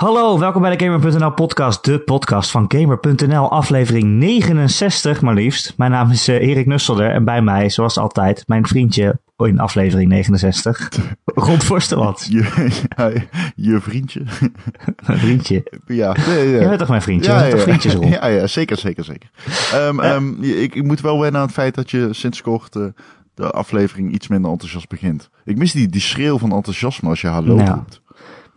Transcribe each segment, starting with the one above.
Hallo, welkom bij de Gamer.nl podcast, de podcast van Gamer.nl, aflevering 69 maar liefst. Mijn naam is uh, Erik Nusselder en bij mij, zoals altijd, mijn vriendje in aflevering 69, Ron Forsterland. Je, ja, je vriendje. Mijn vriendje. Ja, nee, ja. Je bent toch mijn vriendje? Ja, ja, toch vriendjes, Ron? ja, ja, zeker, zeker, zeker. Ehm, ehm, ik, ik moet wel wennen aan het feit dat je sinds kort eh, de aflevering iets minder enthousiast begint. Ik mis die, die schreeuw van enthousiasme als je hallo Ja. roept.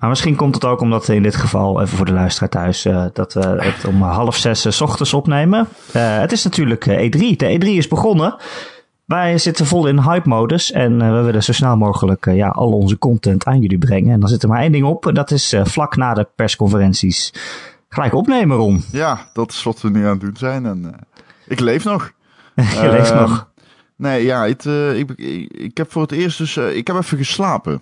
Maar misschien komt het ook omdat we in dit geval, even voor de luisteraar thuis, eh, dat we het om half zes eh, 's ochtends opnemen. Eh, het is natuurlijk eh, E3. De E3 is begonnen. Wij zitten vol in hype-modus en we willen zo snel mogelijk ja, al onze content aan jullie brengen. En dan zit er maar één ding op, en dat is vlak na de persconferenties gelijk opnemen, Ron. Ja, dat is wat we nu aan het doen zijn. En ik leef nog. Je leeft Ehm, nog. Nee, ja, het, ik, ik, ik heb voor het eerst dus... ik heb even geslapen.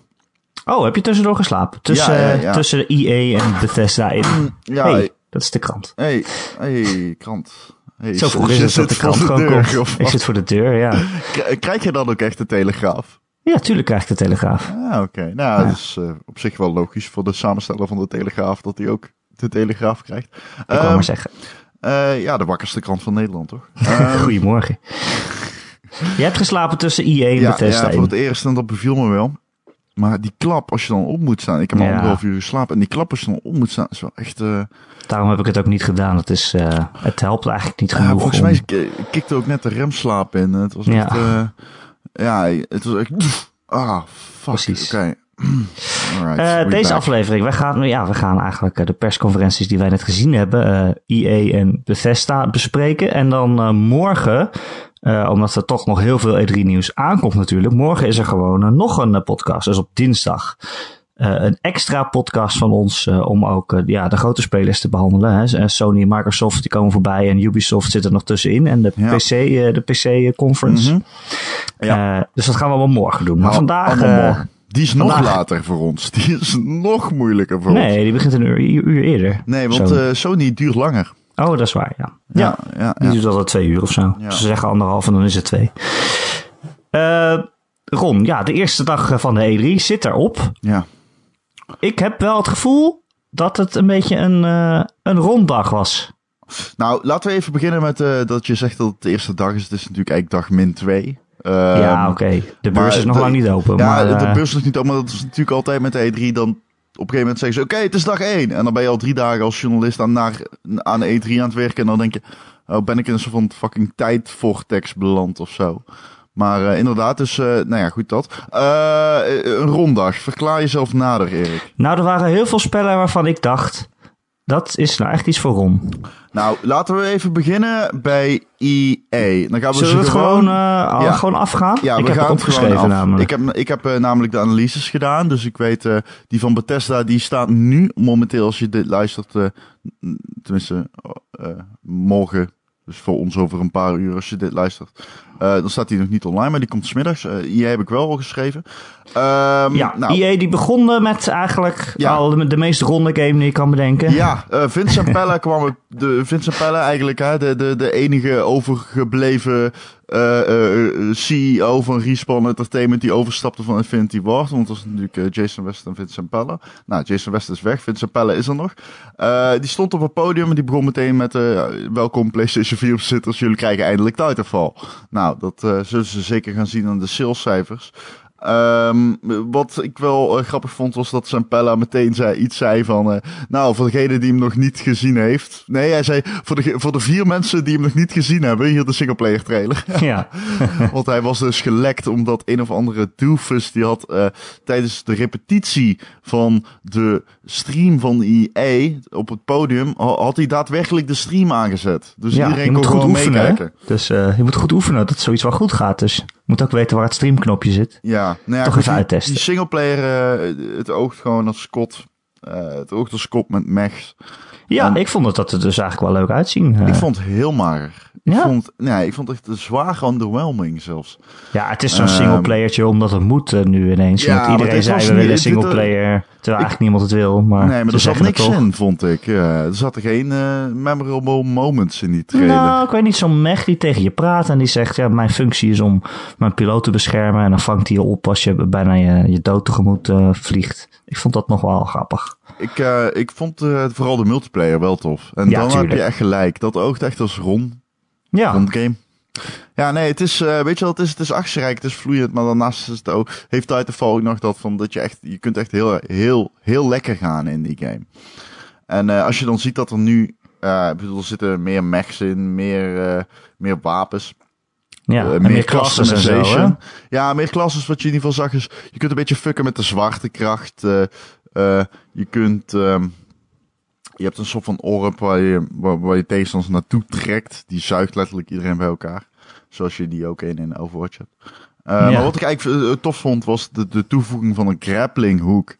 Oh, heb je tussendoor geslapen? Tussen, Ja, ja, eh, ja. tussen de EA en Bethesda in. Ja, hey, hey, dat is de krant. hey, hey, krant. Hey, Zo vroeg is het dat de krant gewoon deur, komt. Ik zit voor de deur, ja. Krijg je dan ook echt de telegraaf? Ja, tuurlijk krijg ik de Telegraaf. Ah, oké. Nou, Ja. dat is eh, op zich wel logisch voor de samensteller van de Telegraaf dat hij ook de Telegraaf krijgt. Ik wou Ehm, maar zeggen. eh, ja, de wakkerste krant van Nederland, toch? Ehm, Goedemorgen. Je hebt geslapen tussen EA en ja, Bethesda ja, voor het eerst en dat beviel me wel. Maar die klap, als je dan op moet staan. Ik heb al Ja. anderhalf uur geslapen. En die klap als je dan op moet staan, is wel echt... eh, Daarom heb ik het ook niet gedaan. Het, is, eh, het helpt eigenlijk niet ja, genoeg. volgens om- mij kikte ook net de remslaap in. Het was Ja. echt... eh, ja, het was echt... Ah, fuck. Oké. Alright, deze back. aflevering, we gaan, ja, we gaan eigenlijk de persconferenties die wij net gezien hebben, EA en Bethesda, bespreken. En dan morgen, eh, omdat er toch nog heel veel E3 nieuws aankomt natuurlijk, morgen is er gewoon eh, nog een eh, podcast, dus op dinsdag. Een extra podcast van ons om ook ja, de grote spelers te behandelen. Hè. Sony en Microsoft die komen voorbij en Ubisoft zit er nog tussenin. En de Ja. PC, de PC conference. Mhm. Ja. dus dat gaan we wel morgen doen. Maar Nou, vandaag... Die is nog vandaag- later voor ons. Die is nog moeilijker voor ons. Nee, die begint een uur, uur eerder. Nee, want Sony duurt langer. Oh, dat is waar, ja. Ja, ja, Die ja. doet altijd twee uur of zo. Ja. Ze zeggen anderhalf en dan is het twee. Eh, Ron, ja, de eerste dag van de E3 zit erop. ja. Ik heb wel het gevoel dat het een beetje een, eh, een ronddag was. Nou, laten we even beginnen met eh, dat je zegt dat het de eerste dag is. Het is natuurlijk eigenlijk dag min 2. ja, oké. De beurs maar is nog de- lang niet open. Ja, maar, de eh, beurs is nog niet op, maar dat is natuurlijk altijd met de E3. Dan op een gegeven moment zeggen ze, oké, het is dag 1. En dan ben je al drie dagen als journalist aan, naar, aan de E3 aan het werken. En dan denk je, oh, ben ik in een soort van fucking tijdvortex beland of zo. Maar eh, inderdaad, dus, eh, nou ja, goed dat. Eh, een ronddag. Verklaar jezelf nader, Erik. Nou, er waren heel veel spellen waarvan ik dacht... Dat is nou echt iets voor Ron. Nou, laten we even beginnen bij EA. Dan gaan we Zullen ze we het gewoon, eh, Ja. gewoon afgaan? Ja, ik we heb gaan het opgeschreven namelijk. Ik heb, ik heb eh, namelijk de analyses gedaan. Dus ik weet, eh, die van Bethesda, die staat nu momenteel, als je dit luistert, tenminste morgen. Dus voor ons over een paar uur als je dit luistert. Eh, dan staat die nog niet online, maar die komt smiddags. Eh hier heb ik wel al geschreven. Ehm, Ja, nou, EA die begon met eigenlijk Ja. al de, de meest ronde game die je kan bedenken. Ja, eh Vincent Pelle kwam de Vincent Pelle eigenlijk, hè, de, de, de enige overgebleven CEO van Respawn Entertainment die overstapte van Infinity Ward. Want dat was natuurlijk eh, Jason West en Vincent Pelle. Nou, Jason West is weg, Vincent Pelle is er nog. Eh, die stond op het podium en die begon meteen met eh, welkom PlayStation 4 bezitters, jullie krijgen eindelijk Titanfall. Nou, dat eh, zullen ze zeker gaan zien aan de salescijfers. Ehm, wat ik wel eh, grappig vond was dat Sampella meteen zei, iets zei van... eh, nou, voor degene die hem nog niet gezien heeft... Nee, hij zei voor de, voor de vier mensen die hem nog niet gezien hebben... hier de singleplayer trailer. Ja. Want hij was dus gelekt omdat een of andere doofus... die had eh, tijdens de repetitie van de stream van EA op het podium... ha- had hij daadwerkelijk de stream aangezet. Dus Ja, iedereen moet kon goed gewoon oefenen. hè? meekijken. Dus je moet goed oefenen dat zoiets wel goed gaat. Dus moet ook weten waar het streamknopje zit. Ja, nou ja, Toch even die- uittesten. Die singleplayer, eh, het oogt gewoon als Scott. eh, het oogt als Scott met mechs. Ja, En ik vond het dat er dus eigenlijk wel leuk uitzien. eh. ik vond het heel mager. Ik, Ja? vond, nee, ik vond het echt zwaar underwhelming zelfs. Ja, het is zo'n Ehm, singleplayertje omdat het moet eh, nu ineens. Ja, Want iedereen zei we willen singleplayer, terwijl eigenlijk niemand het wil. Maar nee, maar er zat niks in, vond ik. Ja, er zaten geen eh, memorable moments in die trailer. Nou, ik weet niet, zo'n mech die tegen je praat en die zegt, ja, mijn functie is om mijn piloot te beschermen. En dan vangt hij je op als je bijna je, je dood tegemoet vliegt. Ik vond dat nog wel grappig. Ik, eh, ik vond eh, vooral de multiplayer wel tof. En Ja, dan tuurlijk. heb je echt gelijk. Dat oogt echt als Ron. Ja, Rondgame. Ja, nee, het is, eh, weet je wel, het is, het is actierijk, het is vloeiend, maar daarnaast is het ook, heeft Titanfall ook nog dat van, dat je echt, je kunt echt heel, heel, heel lekker gaan in die game. En als je dan ziet dat er nu, ik bedoel, er zitten meer mechs in, meer, meer wapens, ja. meer klassen en zo. Ja, meer klasses. Wat je in ieder geval zag is, je kunt een beetje fucken met de zwaartekracht. eh eh, je kunt, ehm, je hebt een soort van orb waar je, waar, waar je tegenstanders naartoe trekt. Die zuigt letterlijk iedereen bij elkaar. Zoals je die ook in, in Overwatch hebt. Eh, Ja. Maar wat ik eigenlijk eh, tof vond, was de, de toevoeging van een grappling hook.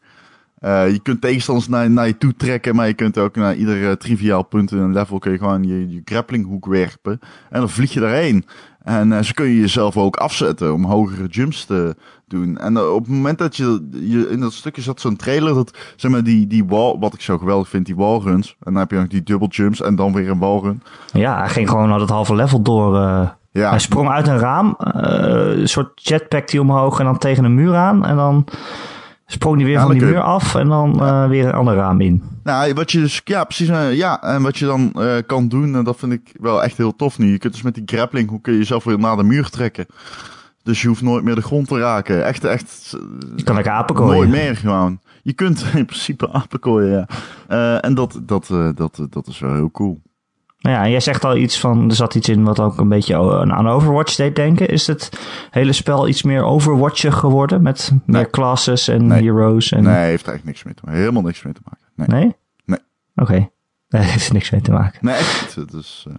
Eh, je kunt tegenstanders naar, naar je toe trekken, maar je kunt ook naar ieder triviaal punt in een level kun je gewoon je, je grappling hook werpen. En dan vlieg je daarheen. En eh, zo kun je jezelf ook afzetten om hogere jumps te doen. En eh, op het moment dat je, je in dat stukje zat zo'n trailer, dat zeg maar die, die wall, wat ik zo geweldig vind, die wallruns. En dan heb je nog die double jumps en dan weer een wallrun. Ja, hij ging gewoon al het halve level door. Ja, Hij sprong uit een raam, een soort jetpack die omhoog en dan tegen een muur aan. En dan sprong hij weer Ja, van die muur af en dan eh, weer een ander raam in. Nou, wat je dus, ja, precies. eh, ja, en wat je dan eh, kan doen, en dat vind ik wel echt heel tof nu. Je kunt dus met die grappling, hoe kun je jezelf weer naar de muur trekken. Dus je hoeft nooit meer de grond te raken. Echt, echt. Je kan lekker apen Nooit meer gewoon. Je kunt in principe apenkooien, ja. En dat, dat, dat, dat is wel heel cool. Nou ja, jij zegt al iets van, er zat iets in wat ook een beetje o- aan Overwatch deed denken. Is het hele spel iets meer Overwatchig geworden met meer classes en Nee. heroes? En... Nee, heeft echt niks mee te maken. Helemaal niks mee te maken. Nee, Nee? Nee. Oké. Nee, heeft er niks mee te maken. nee echt niet. Eh,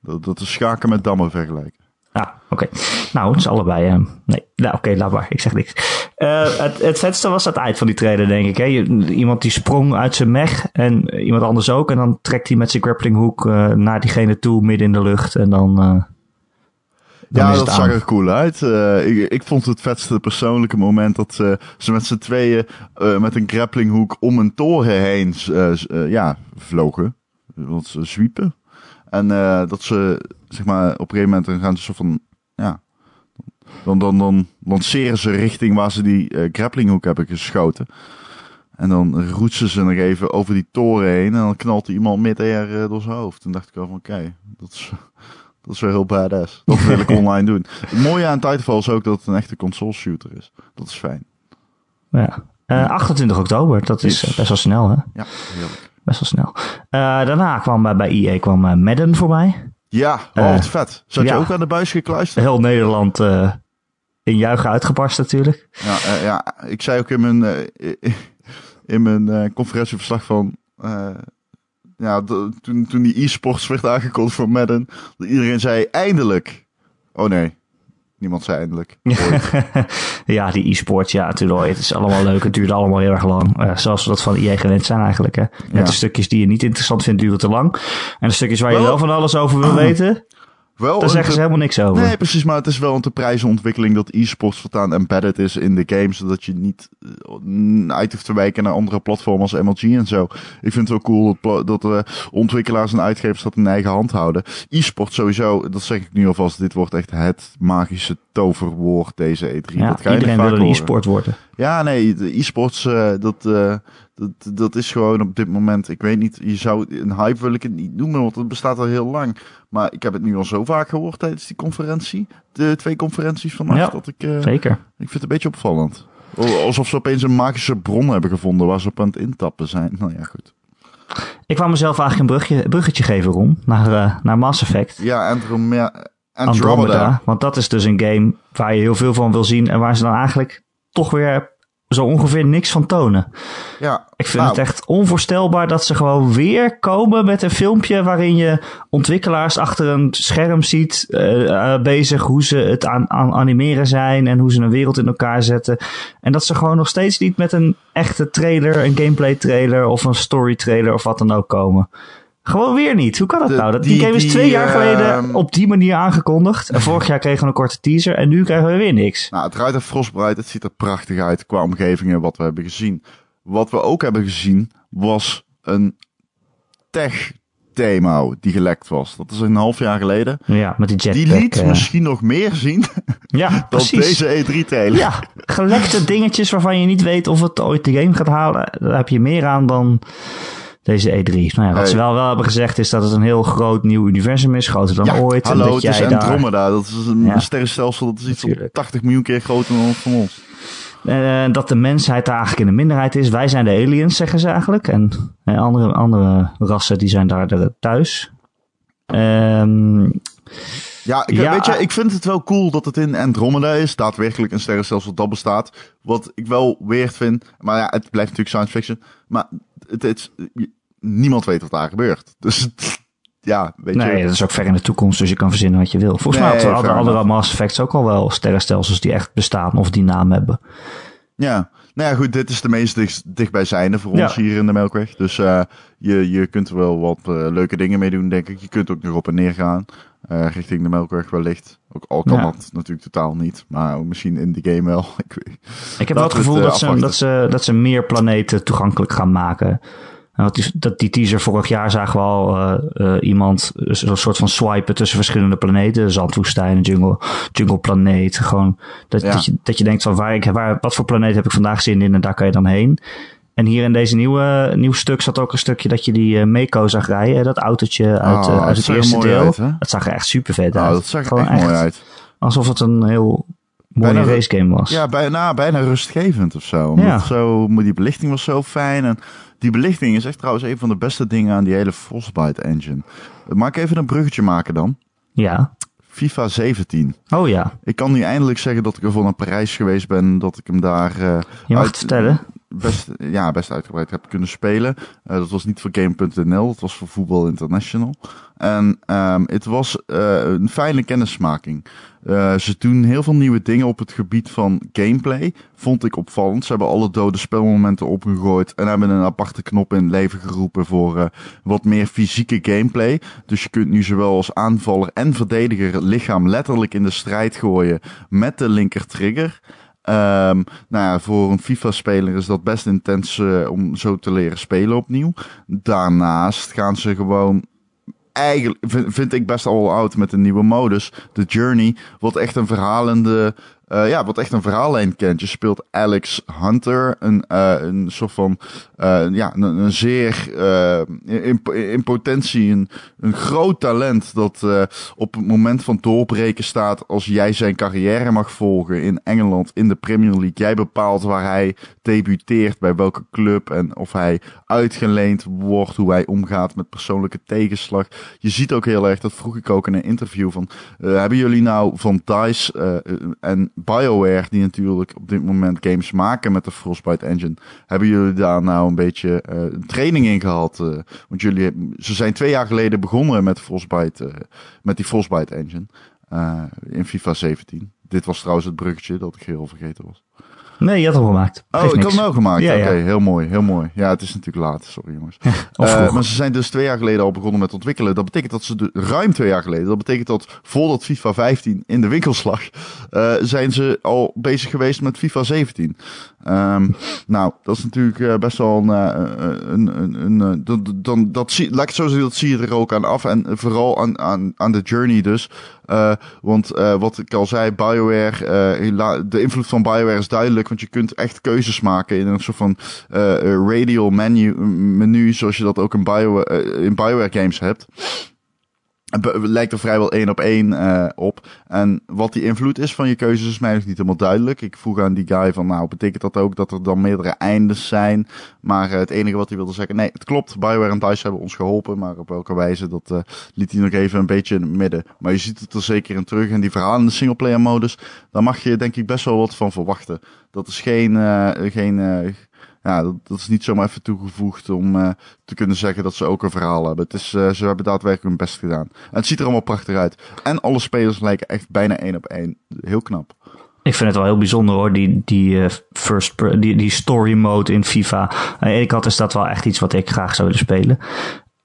dat, dat is schaken met dammen vergelijken. Ah, oké. Nou, het is allebei. eh, nee, nou, oké, laat maar. Ik zeg niks. Eh, het, het vetste was het eind van die trailer, denk ik. Hè? Iemand die sprong uit zijn mech en iemand anders ook. En dan trekt hij met zijn grappling hook eh, naar diegene toe, midden in de lucht. En dan. eh, dan ja, dat zag er cool uit. Ik, ik vond het vetste persoonlijke moment dat ze, ze met z'n tweeën met een grapplinghoek om een toren heen ja, vlogen. Want ze zwiepen. En dat ze, zeg maar, op een gegeven moment gaan ze zo van, dan, dan, dan lanceren ze richting waar ze die eh grapplinghoek hebben geschoten. En dan roetsen ze nog even over die toren heen en dan knalt er iemand midair eh, door zijn hoofd. Toen dacht ik al van, oké, dat is... Dat is wel heel badass. Dat wil ik online doen. Het mooie aan Titanfall is ook dat het een echte console shooter is. Dat is fijn. Ja. Eh, 28 oktober, dat is Yes. best wel snel, hè? Ja, heerlijk. Best wel snel. Daarna kwam bij, EA kwam Madden voorbij. Ja, oh, Eh, wat vet. Zat je ja. ook aan de buis gekluisterd? Heel Nederland eh, in juichen uitgebarst natuurlijk. Ja, eh, ja, ik zei ook in mijn, in mijn conferentieverslag van... ja, de- toen, toen die e-sports werd aangekondigd voor Madden... dat iedereen zei eindelijk. Oh nee, niemand zei eindelijk. ja, die e-sports, ja, natuurlijk. Het is allemaal leuk. Het duurt allemaal heel erg lang. Eh, zoals we dat van EA gewend zijn eigenlijk. Hè. Net Ja. de stukjes die je niet interessant vindt, duren te lang. En de stukjes waar je Wel- wel van alles over wil weten, Wel daar zeggen ze helemaal niks over. Nee, precies, maar het is wel een te prijzenontwikkeling dat e-sports voortaan embedded is in de game, zodat je niet eh, uit hoeft te wijken naar andere platformen als MLG en zo. Ik vind het wel cool dat, dat eh, ontwikkelaars en uitgevers dat in eigen hand houden. E-sport sowieso, dat zeg ik nu alvast, dit wordt echt het magische toverwoord deze E3. ja, dat ga je iedereen wil een e-sport worden. Ja, nee, de e-sports, eh, dat, dat, dat is gewoon op dit moment, ik weet niet, je zou, een hype wil ik het niet noemen, want het bestaat al heel lang. Maar ik heb het nu al zo vaak gehoord tijdens die conferentie, de twee conferenties vannacht, Ja, dat ik, eh, Zeker. ik vind het een beetje opvallend. Alsof ze opeens een magische bron hebben gevonden waar ze op aan het intappen zijn. Nou ja, goed. Ik wou mezelf eigenlijk een brugje, bruggetje geven, Ron, naar, eh, naar Mass Effect. Ja. Andromeda. Andromeda. Want dat is dus een game waar je heel veel van wil zien en waar ze dan eigenlijk toch weer zo ongeveer niks van tonen. Ja, Ik vind nou, het echt onvoorstelbaar dat ze gewoon weer komen met een filmpje waarin je ontwikkelaars achter een scherm ziet eh, eh, bezig hoe ze het aan, aan animeren zijn en hoe ze een wereld in elkaar zetten. En dat ze gewoon nog steeds niet met een echte trailer, een gameplay trailer of een story trailer of wat dan ook komen. Gewoon weer niet. Hoe kan dat De- nou? Dat, die, die- game is die, twee jaar geleden ehm, op die manier aangekondigd. En vorig jaar kregen we een korte teaser en nu krijgen we weer niks. Nou, het ruikt er Frostbite. Het ziet er prachtig uit qua omgevingen wat we hebben gezien. Wat we ook hebben gezien was een tech demo die gelekt was. Dat is een half jaar geleden. Ja, met die jetpack. Die liet eh, misschien nog meer zien ja, dan precies. deze E3 trailer. Ja, gelekte dingetjes waarvan je niet weet of het ooit de game gaat halen. Daar heb je meer aan dan deze E3. Nou ja, wat Hey. ze wel, wel hebben gezegd is dat het een heel groot nieuw universum is. Groter dan Ja, ooit. en hallo, dat het is daar- Andromeda. Dat is een Ja. sterrenstelsel dat is iets op Natuurlijk. 80 miljoen keer groter dan van ons. Eh, dat de mensheid daar eigenlijk in de minderheid is. Wij zijn de aliens, zeggen ze eigenlijk. En eh, andere, andere rassen die zijn daar thuis. Ehm, Ja, ik, Ja. weet je, ik vind het wel cool dat het in Andromeda is. Daadwerkelijk een sterrenstelsel dat bestaat. Wat ik wel weird vind. Maar ja, het blijft natuurlijk science fiction. Maar het, het, niemand weet wat daar gebeurt. Dus ja, weet nee, je. dat is ook ver in de toekomst, dus je kan verzinnen wat je wil. Volgens Nee, mij hadden andere. Mass Effects ook al wel sterrenstelsels die echt bestaan of die naam hebben. Ja. Nou ja, goed, dit is de meest dicht, dichtbijzijnde voor Ja. ons hier in de Melkweg. Dus eh, je, je kunt er wel wat eh, leuke dingen mee doen, denk ik. Je kunt ook nog op en neer gaan. eh, richting de Melkweg wellicht. Ook al kan Ja. dat natuurlijk totaal niet. Maar misschien in de game wel. Ik. Ik heb wel het gevoel dat, ze, dat, ze, dat ze meer planeten toegankelijk gaan maken. Dat die teaser vorig jaar zagen we al eh, eh, iemand eh, zo'n soort van swipen tussen verschillende planeten. Zandwoestijn, jungle, jungle planeet. Gewoon dat, Ja. dat, je, dat je denkt van waar ik, waar, wat voor planeet heb ik vandaag zin in en daar kan je dan heen. En hier in deze nieuwe nieuw stuk zat ook een stukje dat je die Mako zag rijden. Dat autootje uit, Oh, eh, uit het er eerste deel. uit, dat zag er echt super vet Nou, uit. dat zag er Gewoon echt mooi uit. Alsof het een heel mooie Bijna- racegame was. Ja, bijna, bijna rustgevend of zo. Ja. zo. Die belichting was zo fijn. En die belichting is echt trouwens een van de beste dingen aan die hele Frostbite engine. Maak even een bruggetje maken dan. ja. FIFA 17. Oh ja, Ik kan nu eindelijk zeggen dat ik ervoor naar Parijs geweest ben. Dat ik hem daar eh, je mag uit- het vertellen. Best, ja, best uitgebreid heb kunnen spelen. Eh, dat was niet voor Game.nl, dat was voor Voetbal International. En ehm, het was eh, een fijne kennismaking. Eh, ze doen heel veel nieuwe dingen op het gebied van gameplay. Vond ik opvallend. Ze hebben alle dode spelmomenten opgegooid. En hebben een aparte knop in leven geroepen voor wat meer fysieke gameplay. Dus je kunt nu zowel als aanvaller en verdediger lichaam letterlijk in de strijd gooien met de linker trigger. Ehm, nou voor een FIFA-speler is dat best intens eh, om zo te leren spelen opnieuw. Daarnaast gaan ze gewoon eigenlijk vind, ik best al oud met een nieuwe modus, de Journey, wat echt een verhalende, eh, ja, wat echt een verhaallijn kent. Je speelt Alex Hunter, een, eh, een soort van, eh, ja, een, een zeer in, in potentie een, een groot talent dat op het moment van doorbreken staat als jij zijn carrière mag volgen in Engeland in de Premier League. Jij bepaalt waar hij debuteert, bij welke club en of hij uitgeleend wordt, hoe hij omgaat met persoonlijke tegenslag. Je ziet ook heel erg, dat vroeg ik ook in een interview van, hebben jullie nou van eh, en BioWare, die natuurlijk op dit moment games maken met de Frostbite engine, hebben jullie daar nou een beetje een training in gehad? eh? want jullie, ze zijn twee jaar geleden begonnen met Frostbite, eh, met die Frostbite engine in FIFA 17. Dit was trouwens het bruggetje dat ik heel vergeten was. Nee, je had hem gemaakt. Oh, ik had niks. hem ook gemaakt. Ja, Oké, ja. heel mooi, heel mooi. Ja, het is natuurlijk laat. Sorry jongens. Eh, maar ze zijn dus twee jaar geleden al begonnen met ontwikkelen. Dat betekent dat ze de, ruim twee jaar geleden, dat betekent dat voordat FIFA 15 in de winkels lag, eh, zijn ze al bezig geweest met FIFA 17. Ehm, nou, dat is natuurlijk eh, best wel een, eh, een, een, een, eh, dan, dat zie, zo dat zie je er ook aan af. En vooral aan, aan, de journey dus. Want wat ik al zei, BioWare, de invloed van BioWare is duidelijk, want je kunt echt keuzes maken in een soort van radial menu, menu, zoals je dat ook in, in BioWare games hebt. Lijkt er vrijwel één op één eh, op. En wat die invloed is van je keuzes is mij nog niet helemaal duidelijk. Ik vroeg aan die guy van, nou, betekent dat ook dat er dan meerdere eindes zijn? Maar eh, het enige wat hij wilde zeggen, nee, het klopt. Bioware en DICE hebben ons geholpen, maar op welke wijze, dat eh, liet hij nog even een beetje in het midden. Maar je ziet het er zeker in terug. En die verhalen in de singleplayer modus, daar mag je denk ik best wel wat van verwachten. Dat is geen, geen ja, dat, dat is niet zomaar even toegevoegd om eh, te kunnen zeggen dat ze ook een verhaal hebben. Het is, eh, ze hebben daadwerkelijk hun best gedaan. En het ziet er allemaal prachtig uit. En alle spelers lijken echt bijna één op één. Heel knap. Ik vind het wel heel bijzonder hoor, die, die, eh, first, die, die story mode in FIFA. Aan de ene kant is dat wel echt iets wat ik graag zou willen spelen.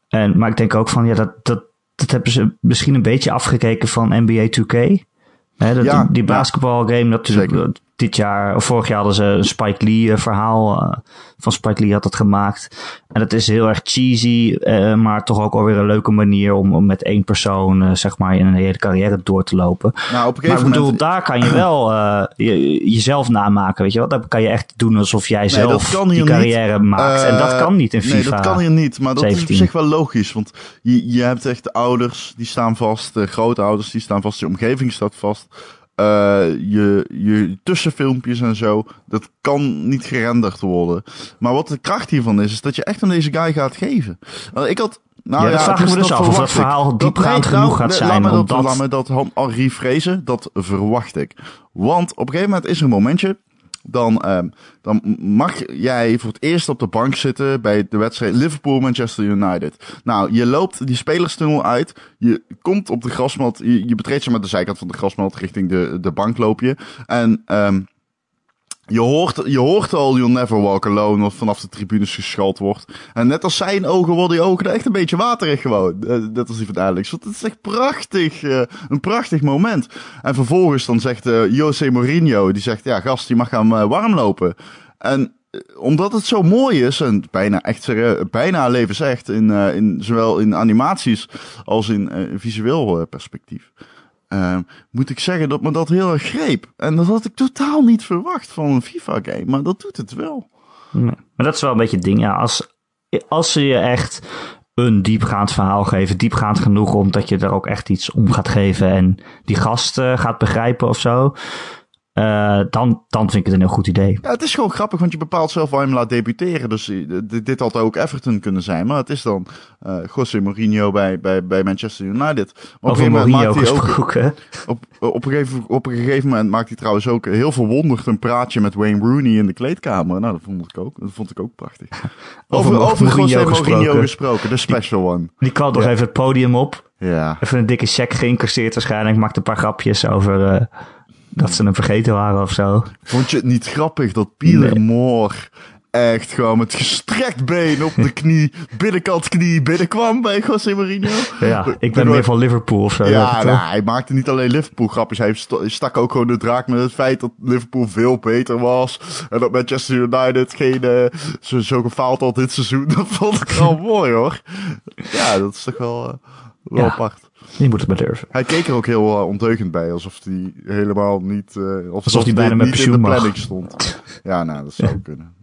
En, maar ik denk ook van, ja, dat, dat, dat hebben ze misschien een beetje afgekeken van NBA 2K. Hè, dat, Ja, die ja. basketbalgame, dat. Dit jaar, of vorig jaar hadden ze een Spike Lee eh, verhaal. eh, van Spike Lee had dat gemaakt. En dat is heel erg cheesy, eh, maar toch ook alweer een leuke manier om, om met één persoon, zeg maar, in een hele carrière door te lopen. Nou, op een Maar ik bedoel, moment... daar kan je wel je, jezelf namaken, weet je wel. Daar kan je echt doen alsof jij zelf dat die carrière maakt. en dat kan niet in FIFA. Nee, dat kan hier niet. Maar dat is 17. op zich wel logisch. Want je, je hebt echt ouders die staan vast. De grootouders die staan vast. Je omgeving staat vast. Eh, je, je tussenfilmpjes en zo. Dat kan niet gerenderd worden. Maar wat de kracht hiervan is, is dat je echt aan deze guy gaat geven. Want ik had... Nou Ja, dat me dus af, of dat verhaal diepgaand genoeg gaat nee, zijn, Laat me dat, omdat- laat me dat al. Dat verwacht ik. Want op een gegeven moment is er een momentje dan, ehm, dan mag jij voor het eerst op de bank zitten bij de wedstrijd Liverpool-Manchester United. Nou, je loopt die spelerstunnel uit. Je komt op de grasmat. Je, je betreedt je met de zijkant van de grasmat richting de, de bank loop je. En ehm, je, hoort, je hoort al You'll Never Walk Alone wat vanaf de tribunes geschald wordt. En net als zijn ogen worden die ogen echt een beetje waterig gewoon. Eh, net als die van Alex. Want het is echt prachtig. eh, een prachtig moment. En vervolgens dan zegt eh Jose Mourinho, die zegt, ja gast, je mag gaan eh, warm lopen. En omdat het zo mooi is, en bijna echt bijna levensecht, in, in, zowel in animaties als in visueel perspectief. Eh, moet ik zeggen dat me dat heel erg greep. En dat had ik totaal niet verwacht van een FIFA-game, maar dat doet het wel. Nee. Maar dat is wel een beetje het ding. Ja, als, als ze je echt een diepgaand verhaal geven, diepgaand genoeg omdat je er ook echt iets om gaat geven en die gast eh, gaat begrijpen of zo, eh, dan, dan vind ik het een heel goed idee. Ja, het is gewoon grappig, want je bepaalt zelf waar je hem laat debuteren. Dus eh, dit, dit had ook Everton kunnen zijn, maar het is dan eh José Mourinho bij, bij, bij Manchester United. Maar op een Over Mourinho hij ook... gesproken. Op, op, een gegeven, op een gegeven moment maakt hij trouwens ook heel verwonderd een praatje met Wayne Rooney in de kleedkamer. Nou, dat vond ik ook, dat vond ik ook prachtig. Over Over, over, Mourinho José Mourinho gesproken. gesproken, de special one. Die kwam nog Ja. even het podium op. Ja. Even een dikke check geïncasseerd waarschijnlijk. Maakte een paar grapjes over dat ze hem vergeten waren of zo. Vond je het niet grappig dat Pieter Nee. Moore echt gewoon met gestrekt been op de knie, binnenkant knie binnenkwam bij José Mourinho? Ja, ik ben meer van Liverpool of zo. Ja, nou, hij maakte niet alleen Liverpool grapjes. Hij st- stak ook gewoon de draak met het feit dat Liverpool veel beter was. En dat Manchester United geen, eh, zo, zo gefaald had dit seizoen. Dat vond ik wel mooi hoor. Ja, dat is toch wel, eh, wel Ja. apart. Die moet het maar durven. Hij keek er ook heel uh, ondeugend bij, alsof hij helemaal niet, eh alsof, Alsof hij bijna met in pensioen de mag. planning stond. Ja, nou, dat zou kunnen.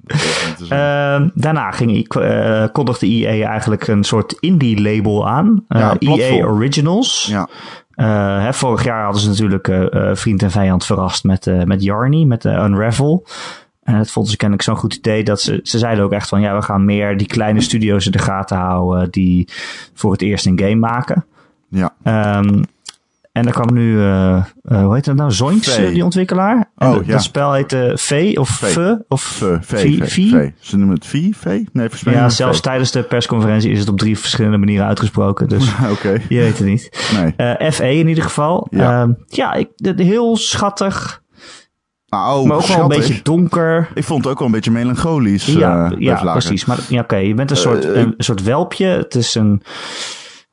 Dat. Ehm, daarna ging, eh kondigde EA eigenlijk een soort indie-label aan. Eh, Ja, EA platform. Originals. ja, Eh, hè, vorig jaar hadden ze natuurlijk eh, eh, vriend en vijand verrast met, eh met Yarny, met eh, Unravel. En het vonden ze kennelijk zo'n goed idee dat ze, ze zeiden ook echt van ja, we gaan meer die kleine studio's in de gaten houden die voor het eerst een game maken. Ja. Ehm, en er kwam nu, eh, eh, hoe heet dat nou? Zoinks, eh, die ontwikkelaar. En Oh, dat, ja. dat spel heette V of. V of V, V, V- V, V? V. Ze noemen het V, V? Nee, volgens mij Ja, zelfs tijdens de persconferentie is het op drie verschillende manieren uitgesproken. Dus Oké, je weet het niet. nee. FE in ieder geval. Ja. Ja, ja ik, de- heel schattig. Nou, maar ook wel een beetje donker. Ik vond het ook wel een beetje melancholisch. ja, ja precies. Maar ja, oké, je bent een soort, een, soort welpje. Het is een...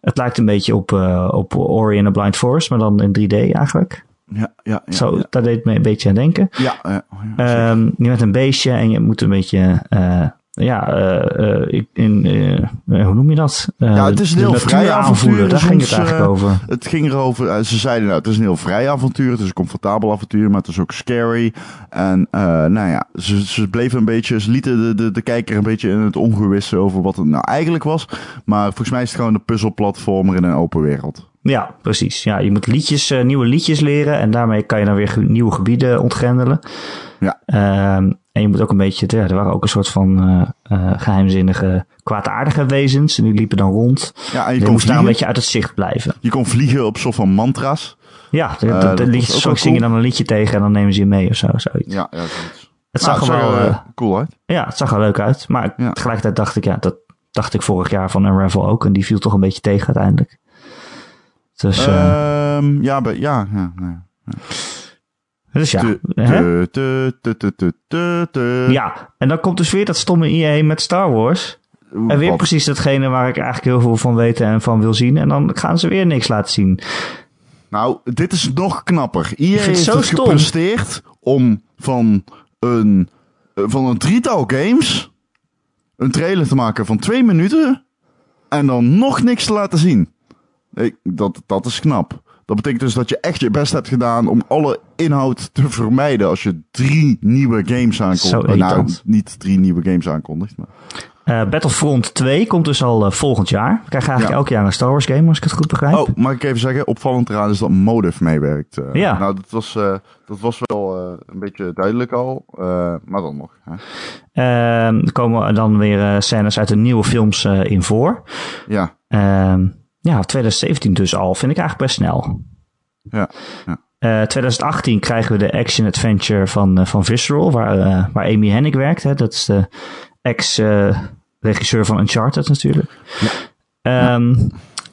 Het lijkt een beetje op, eh, op Ori in the Blind Forest, maar dan in 3D eigenlijk. Ja, ja, ja. Zo, ja. daar deed me een beetje aan denken. Ja, ja, ja, Ehm, je bent een beestje en je moet een beetje, eh, ja, eh, eh, ik- in, eh, hoe noem je dat? Ja, het is een heel vrij avontuur, Daar ging het eigenlijk over. Het ging erover, ze zeiden nou, het is een heel vrij avontuur, het is een comfortabel avontuur, maar het is ook scary. En nou ja, ze, ze bleven een beetje, ze lieten de, de, de kijker een beetje in het ongewisse over wat het nou eigenlijk was. Maar volgens mij is het gewoon een puzzelplatformer in een open wereld. Ja, precies. Ja, je moet liedjes, nieuwe liedjes leren en daarmee kan je dan weer nieuwe gebieden ontgrendelen. Ja. Ehm, en je moet ook een beetje, ja, er waren ook een soort van eh, eh, geheimzinnige, kwaadaardige wezens en die liepen dan rond. Ja, en je kon, moest daar een beetje uit het zicht blijven. je kon vliegen op soort van mantra's. Ja, de, de, de was liedjes, ook soms wel zing je cool. dan een liedje tegen en dan nemen ze je mee of zo. Zoiets. Ja, ja, zoiets. Het Nou, zag er wel, eh, cool uit. ja, het zag er leuk uit. Maar Ja. tegelijkertijd dacht ik, ja, dat dacht ik vorig jaar van Unravel ook. En die viel toch een beetje tegen uiteindelijk. Dus, eh, Ehm, ja, ja, ja, nee. Dus ja. Hè? Ja, en dan komt dus weer dat stomme EA met Star Wars. En weer Wat? precies datgene waar ik eigenlijk heel veel van weet en van wil zien. En dan gaan ze weer niks laten zien. Nou, dit is nog knapper. Het heeft zo het gepresteerd om van een, eh, van een drietal games een trailer te maken van twee minuten en dan nog niks te laten zien. Ik, dat, dat is knap. Dat betekent dus dat je echt je best hebt gedaan om alle inhoud te vermijden als je drie nieuwe games aankondigt. Nou, niet drie nieuwe games aankondigt, maar... Eh, Battlefront 2 komt dus al eh, volgend jaar. We krijgen eigenlijk Ja. elk jaar een Star Wars game, als ik het goed begrijp. Oh, mag ik even zeggen, opvallend eraan is dat Motive meewerkt. eh. Ja. Nou, dat was, dat was wel een beetje duidelijk al, maar dan nog. Hè. Ehm, er komen dan weer scènes uit de nieuwe films in voor. Ja, Ehm, ja, 2017 dus al. Vind ik eigenlijk best snel. ja, ja. Eh, 2018 krijgen we de action-adventure van, eh, van Visceral, waar, eh, waar Amy Hennig werkt. Hè. Dat is de ex-regisseur van Uncharted natuurlijk. Ehm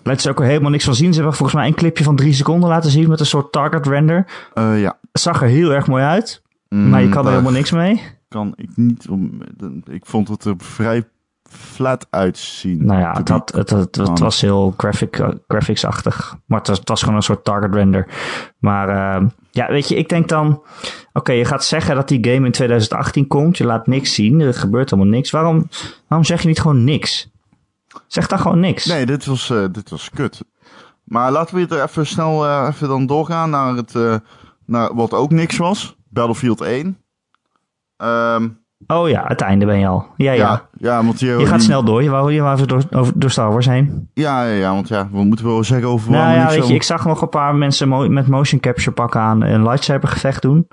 Laten ze ook er helemaal niks van zien. Ze hebben volgens mij een clipje van drie seconden laten zien met een soort target render. Eh, ja. Het zag er heel erg mooi uit, Mm, maar je kan er helemaal niks mee. kan ik niet om. Ik vond het er vrij flat uitzien. Nou ja, het, had, het, het, het was heel graphic, eh, graphics-achtig. Maar het was, het was gewoon een soort target render. Maar eh, ja, weet je, ik denk dan... Oké, je gaat zeggen dat die game in 2018 komt. Je laat niks zien. Er gebeurt helemaal niks. Waarom, waarom zeg je niet gewoon niks? Zeg dan gewoon niks. Nee, dit was, eh, dit was kut. Maar laten we er even snel eh, even dan doorgaan naar, het, naar wat ook niks was. Battlefield 1. Ehm, Oh ja, het einde ben je al. Ja, ja. ja, ja, want je, Je gaat snel door. Je wou, je wou even door, over, door Star Wars heen. Ja, ja, ja, want ja, we moeten wel zeggen over Nou ja, weet je, ik zag nog een paar mensen mo- met motion capture pakken aan een lightsaber gevecht doen.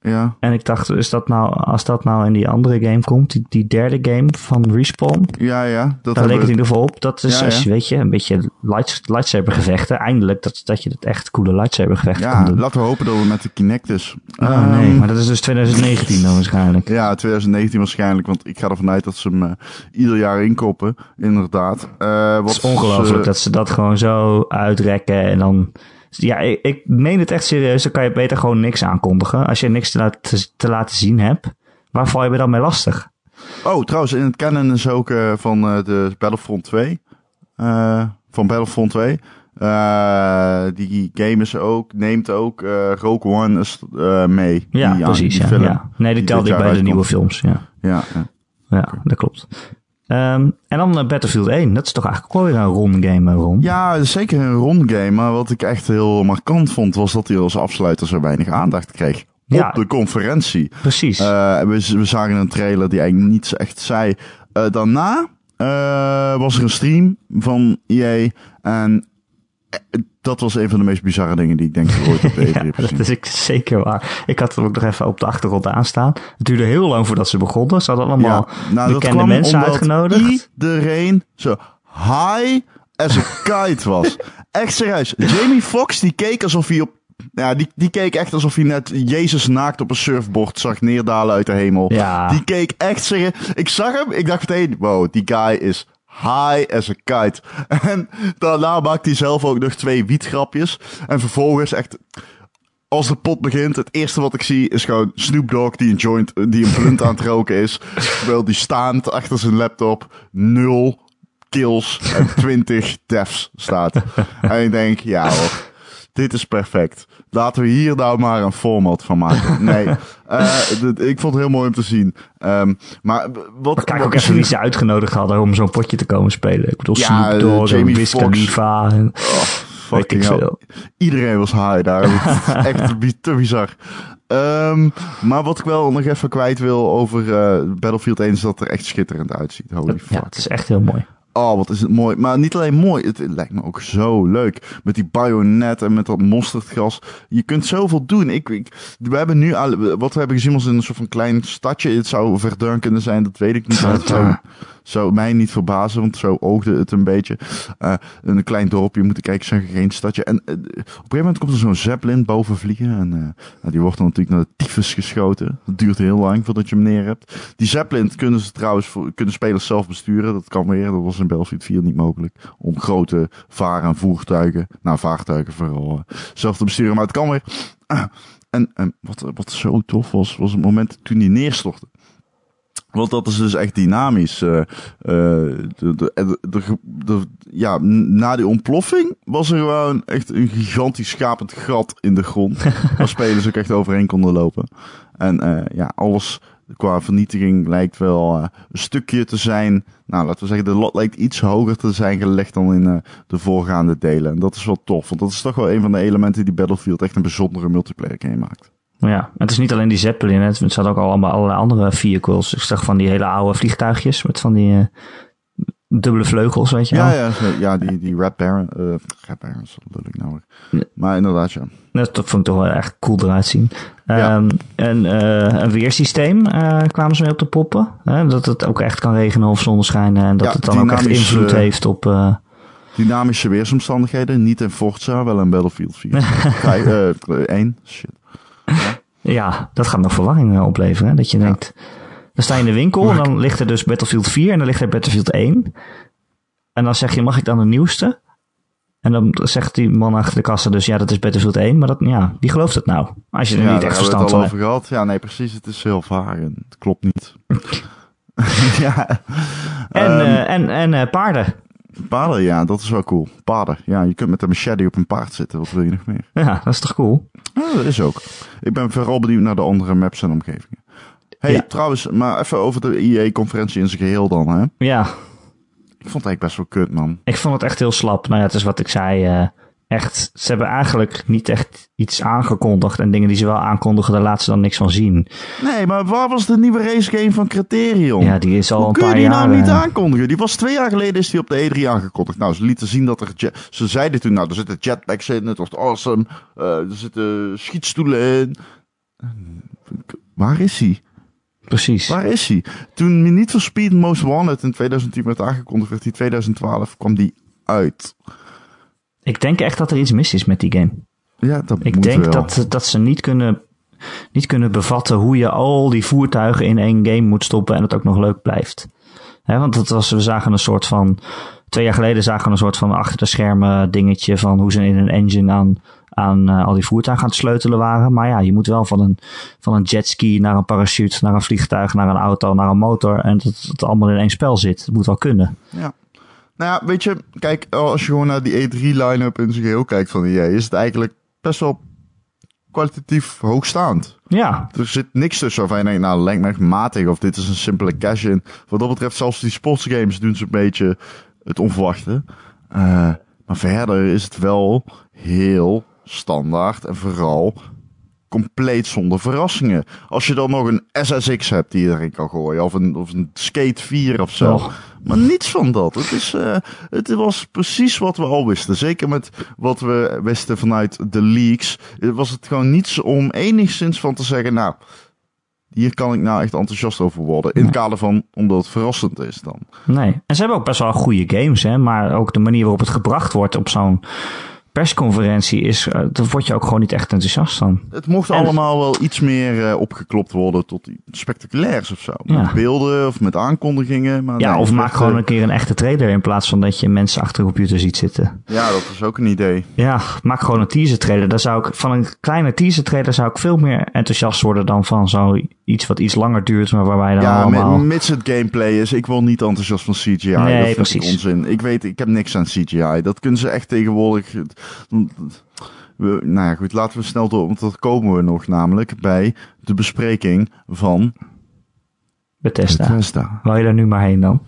Ja, En ik dacht, is dat nou, als dat nou in die andere game komt, die, die derde game van Respawn, ja, ja. Dat daar leek het in ieder geval op. Dat is, Ja, als ja. je, weet je, een beetje lights, lightsaber gevechten. Eindelijk dat, dat je het echt coole lightsaber gevechten Ja, kan doen. laten we hopen dat we met de Kinect is. Oh nee, Ehm, maar dat is dus 2019 dan waarschijnlijk. Ja, 2019 waarschijnlijk, want ik ga ervan uit dat ze hem eh, ieder jaar inkopen, inderdaad. Eh, wat Het is ongelooflijk ze- dat ze dat gewoon zo uitrekken en dan... Ja, ik, ik meen het echt serieus. Dan kan je beter gewoon niks aankondigen. Als je niks te, laten- te laten zien hebt, waar val je me dan mee lastig? Oh, trouwens, in het canon is ook eh, van eh, de Battlefront 2. eh, van Battlefront 2. Eh, die game is ook, neemt ook Rogue One mee. Ja, Die- precies. die Ja. Nee, die telde ik bij de nieuwe films. Ja, Ja, ja. ja dat klopt. Ehm, en dan eh, Battlefield 1. Dat is toch eigenlijk ook wel weer een ron game, eh, Ron? Ja, zeker een rond game. Maar wat ik echt heel markant vond, was dat hij als afsluiter zo weinig aandacht kreeg. Ja. Op de conferentie. Precies. Eh, we, we zagen een trailer die eigenlijk niets echt zei. Daarna was er een stream van EA. En dat was een van de meest bizarre dingen die ik denk ik ooit op de E3 ja, heb gezien. dat is ik zeker waar. Ik had hem ook nog even op de achtergrond aanstaan. Het duurde heel lang voordat ze begonnen. Ze hadden allemaal nou, dat bekende mensen uitgenodigd. iedereen zo high as a kite was. echt serieus. Jamie Foxx die keek alsof hij op... Ja, die, die keek echt alsof hij net Jezus naakt op een surfboard zag neerdalen uit de hemel. Ja. Die keek echt serieus. Ik zag hem, ik dacht meteen, wow, die guy is high as a kite. En daarna maakte hij zelf ook nog twee wietgrapjes. En vervolgens echt... Als de pot begint, het eerste wat ik zie is gewoon Snoop Dogg die een joint, die een blunt aan het roken is. Terwijl die staand achter zijn laptop nul kills en 20 deaths staat. En ik denk, ja hoor, dit is perfect. Laten we hier nou maar een format van maken. Nee, eh, ik vond het heel mooi om te zien. Ehm, maar wat... Maar kijk wat ook even wie ze uitgenodigd hadden om zo'n potje te komen spelen. Ik bedoel, Ja, Snoop Dogg, Jamie en Wiz Foxx. Khalifa. En, Oh, fucking veel. Iedereen was high daar. Echt te bizar. Ehm, maar wat ik wel nog even kwijt wil over eh, Battlefield 1 is dat er echt schitterend uitziet. Holy Ja, fuck. het is echt heel mooi. Oh, wat is het mooi. Maar niet alleen mooi, het, lijkt me ook zo leuk. Met die bayonet en met dat mosterdgas. Je kunt zoveel doen. Ik, ik, we hebben nu, wat we hebben gezien was een soort van klein stadje. Het zou Verdun kunnen zijn, dat weet ik niet. Zou, mij niet verbazen, want zo oogde het een beetje. Uh, een klein dorpje, moet kijken, zeggen, geen stadje. En uh, op een gegeven moment komt er zo'n zeppelin boven vliegen. En uh, nou, die wordt dan natuurlijk naar de tyfus geschoten. Dat duurt heel lang voordat je hem neer hebt. Die zeppelin kunnen ze trouwens, kunnen spelers zelf besturen. Dat kan weer, dat was in Battlefield 4 niet mogelijk. Om grote varen en voertuigen, nou vaartuigen vooral, zelf te besturen. Maar het kan weer. En, en wat, wat zo tof was, was het moment toen die neerstortte. Want dat is dus echt dynamisch. Uh, uh, de, de, de, ja, na die ontploffing was er gewoon echt een gigantisch schapend gat in de grond. waar spelers ook echt overheen konden lopen. En uh, ja, alles qua vernietiging lijkt wel een stukje te zijn. Nou, laten we zeggen, de lat lijkt iets hoger te zijn gelegd dan in de voorgaande delen. En dat is wel tof, want dat is toch wel een van de elementen die Battlefield echt een bijzondere multiplayer game maakt. Ja, het is niet alleen die Zeppelin, het zat ook allemaal allerlei andere vehicles. Ik zag van die hele oude vliegtuigjes met van die uh, dubbele vleugels, weet je ja, wel. Ja, ja, die, die Red Baron, uh, Red Barons, dat ik nou. Maar inderdaad, ja. Dat vond ik toch wel echt cool eruit zien. Ja. Um, en uh, een weersysteem uh, kwamen ze mee op te poppen. Hè? Dat het ook echt kan regenen of zonneschijn en dat ja, het dan ook echt invloed heeft op... Dynamische weersomstandigheden, niet in Forza, wel in Battlefield 4. Vijf, één, shit. Ja, dat gaat nog verwarring eh, opleveren. Hè? Dat je denkt, dan sta je in de winkel en dan ligt er dus Battlefield 4 en dan ligt er Battlefield 1. En dan zeg je, mag ik dan de nieuwste? En dan zegt die man achter de kassa dus, ja, dat is Battlefield 1. Maar dat, ja, wie gelooft het nou? Als je er ja, niet echt verstand van hebt. over gehad. Ja, nee, precies. Het is heel vaag en het klopt niet. ja. En, um, uh, en, en uh, paarden. Paarden, ja, dat is wel cool. Paarden, ja, je kunt met een machete op een paard zitten. Wat wil je nog meer? Ja, dat is toch cool? Ja, dat is ook. Ik ben vooral benieuwd naar de andere maps en omgevingen. hey, ja. trouwens, maar even over de IE-conferentie in zijn geheel dan, hè? Ja. Ik vond het eigenlijk best wel kut, man. Ik vond het echt heel slap. Nou ja, het is wat ik zei. Uh, echt, ze hebben eigenlijk niet echt iets aangekondigd. En dingen die ze wel aankondigen, daar laten ze dan niks van zien. Nee, maar waar was de nieuwe race game van Criterion? Ja, die is al Hoe een kun je paar die jaar... nou niet aankondigen? Die was twee jaar geleden is die op de E3 aangekondigd. Nou, ze lieten zien dat er... Ze zeiden toen, nou, er zitten jetpacks in, het wordt awesome. Uh, er zitten schietstoelen in. Waar is hij? Precies. Waar is hij? Toen Need for Speed Most Wanted in 2010 werd aangekondigd, werd die 2012, kwam die uit. Ik denk echt dat er iets mis is met die game. Ja, dat Ik moet denk wel. dat, dat ze niet kunnen, niet kunnen bevatten hoe je al die voertuigen in één game moet stoppen en het ook nog leuk blijft. Want dat was, we zagen een soort van, twee jaar geleden zagen we een soort van achter de schermen dingetje van hoe ze in een engine aan, aan uh, al die voertuigen aan het sleutelen waren. Maar ja, je moet wel van een, van een jetski naar een parachute, naar een vliegtuig, naar een auto, naar een motor en dat het allemaal in één spel zit. Het moet wel kunnen. Ja. Nou ja, weet je, kijk, als je gewoon naar die E3 line-up in zijn geheel kijkt van EA, is het eigenlijk best wel kwalitatief hoogstaand. Ja. Er zit niks tussen waarvan je denkt, nou, lijkt me echt matig of dit is een simpele cash-in. Wat dat betreft, zelfs die sportsgames doen ze een beetje het onverwachte. Uh, maar verder is het wel heel standaard en vooral compleet zonder verrassingen. Als je dan nog een SSX hebt die je erin kan gooien, of een, of een Skate 4 of zo. Oh. Maar niets van dat. Het, is, uh, het was precies wat we al wisten. Zeker met wat we wisten vanuit de leaks. Was het gewoon niets om enigszins van te zeggen, nou, hier kan ik nou echt enthousiast over worden. In het kader van, omdat het verrassend is dan. Nee. En ze hebben ook best wel goede games, hè. Maar ook de manier waarop het gebracht wordt op zo'n persconferentie is, uh, daar word je ook gewoon niet echt enthousiast van. Het mocht En- allemaal wel iets meer uh, opgeklopt worden tot iets spectaculairs of zo. Ja. Met beelden of met aankondigingen. Maar Ja, nee, of maak gewoon eh, een keer een echte trailer in plaats van dat je mensen achter een computer ziet zitten. Ja, dat is ook een idee. Ja, maak gewoon een teaser trailer. Daar zou ik, van een kleine teaser trailer zou ik veel meer enthousiast worden dan van zoiets wat iets langer duurt, maar waarbij dan Ja, allemaal... mi- mits het gameplay is. Ik wil niet enthousiast van CGI. Nee, dat vind precies. ik onzin. Ik weet, ik heb niks aan CGI. Dat kunnen ze echt tegenwoordig... We, nou ja, goed, laten we snel door, want dat komen we nog namelijk bij de bespreking van Bethesda. Bethesda. Wou je daar nu maar heen dan?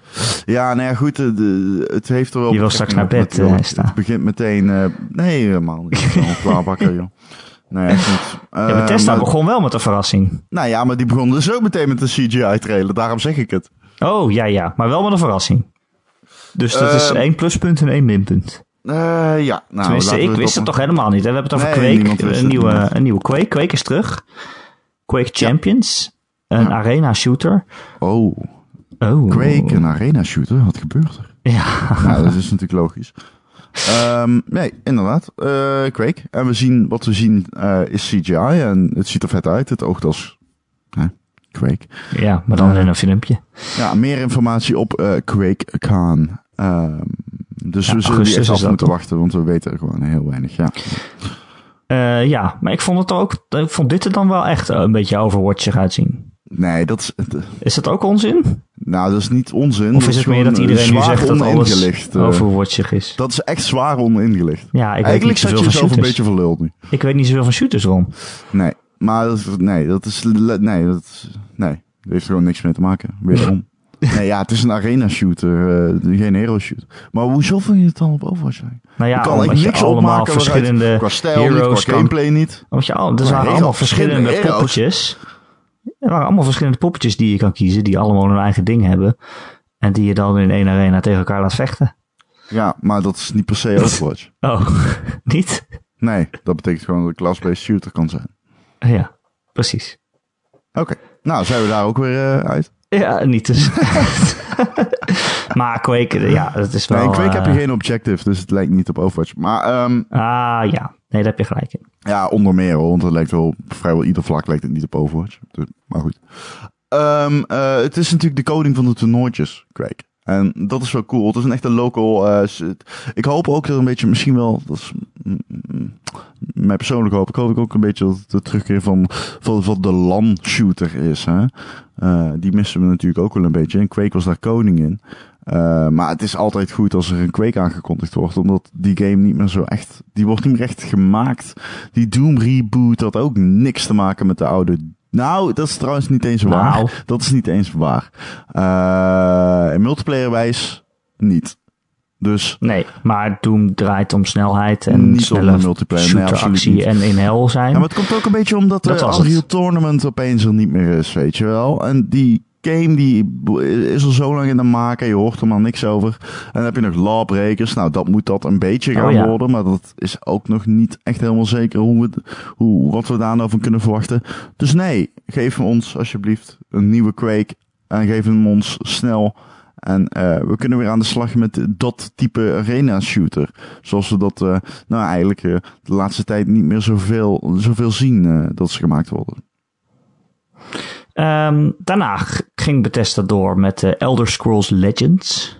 Ja, nou ja, goed, de, de- het heeft er wel... Je wil straks naar bed, natuurlijk. eh. Het begint meteen... eh, nee, helemaal niet. Klaarbakken, joh. Nee, echt niet. Ja, Eh, maar- begon wel met een verrassing. Nou ja, maar die begon dus ook meteen met een CGI-trailer. Daarom zeg ik het. Oh, ja, ja. Maar wel met een verrassing. Dus dat is Ehm, één pluspunt en één minpunt. Eh, ja, nou, Tenminste, ik wist het toch helemaal niet. Hè? We hebben het over Nee, Quake, een nieuwe, een nieuwe Quake. Quake is terug. Quake Champions, een Ja. arena shooter. Oh, Oh. Quake, een arena shooter, wat gebeurt er? Ja, nou, dat is natuurlijk logisch. Ehm, nee, inderdaad. Quake. En we zien, wat we zien eh, is CGI en het ziet er vet uit. Het oogt als Quake. ja maar dan Eh. in een filmpje. Ja, meer informatie op eh QuakeCon. Ehm dus Ja, we zullen die echt af moeten toch? wachten, want we weten gewoon heel weinig. Ja. Ja, maar ik vond het er ook. Ik vond dit er dan wel echt een beetje Overwatchig uitzien. Nee, dat is, het- Is dat ook onzin? nou, dat is niet onzin. Of is het meer dat iedereen nu zegt dat alles eh. Overwatchig is? Dat is echt zwaar oningelicht. Ja, ik weet niet Eigenlijk zet zoveel je van een beetje verluld nu. Ik weet niet zoveel van shooters om. Nee, maar dat, is- nee, dat is, nee, dat is, nee, dat heeft er gewoon niks mee te maken. Nee, ja, het is een arena shooter, eh, geen hero shooter. Maar hoezo vond je het dan op Overwatch? Nou ja, je kan je niks allemaal opmaken verschillende qua stijl niet, heroes kan- gameplay niet. Want je, al, er heel allemaal verschillende poppetjes. Er waren allemaal verschillende poppetjes die je kan kiezen, die allemaal hun eigen ding hebben. En die je dan in één arena tegen elkaar laat vechten. Ja, maar dat is niet per se Overwatch. Oh, niet? Nee, dat betekent gewoon dat een class-based shooter kan zijn. Ja, precies. Oké, nou zijn we daar ook weer eh, uit. Ja, niet dus. maar Quake, ja, dat is wel... Nee, in Quake heb je eh, geen objective, dus het lijkt niet op Overwatch. Maar ehm, Ah, ja. Nee, daar heb je gelijk in. Ja, onder meer hoor, want het lijkt wel, vrijwel ieder vlak lijkt het niet op Overwatch. Dus- Maar goed. Ehm, eh, het is natuurlijk de coding van de toernooitjes, Quake. En dat is wel cool. Het is een echte local. eh, ik hoop ook dat een beetje, misschien wel, dat is mm, mm, mijn persoonlijke hoop. Ik hoop ook een beetje dat de terugkeer van, van, van de LAN-shooter is. Hè? Eh, die missen we natuurlijk ook wel een beetje. En Quake was daar koning in. Eh, maar het is altijd goed als er een Quake aangekondigd wordt. Omdat die game niet meer zo echt. Die wordt niet meer echt gemaakt. Die Doom reboot had ook niks te maken met de oude. Nou, dat is trouwens niet eens waar. Nou. Dat is niet eens waar. Eh in multiplayerwijs niet. Dus Nee, maar Doom draait om snelheid en Niet snelle multiplayer, nee, shooteractie niet. en in hel zijn. Ja, maar het komt ook een beetje omdat Dat de het. Unreal Tournament opeens er niet meer is, weet je wel. En die game die is al zo lang in de maak en je hoort er maar niks over. En dan heb je nog Lawbreakers. Nou, dat moet dat een beetje gaan Oh, ja. worden. Maar dat is ook nog niet echt helemaal zeker hoe we, hoe, wat we daar nou van kunnen verwachten. Dus nee, geef ons alsjeblieft een nieuwe Quake. En geef hem ons snel. En eh, we kunnen weer aan de slag met dat type arena shooter. Zoals we dat eh, nou eigenlijk eh, de laatste tijd niet meer zoveel, zoveel zien dat ze gemaakt worden. Ehm, daarna ging Bethesda door met eh, Elder Scrolls Legends.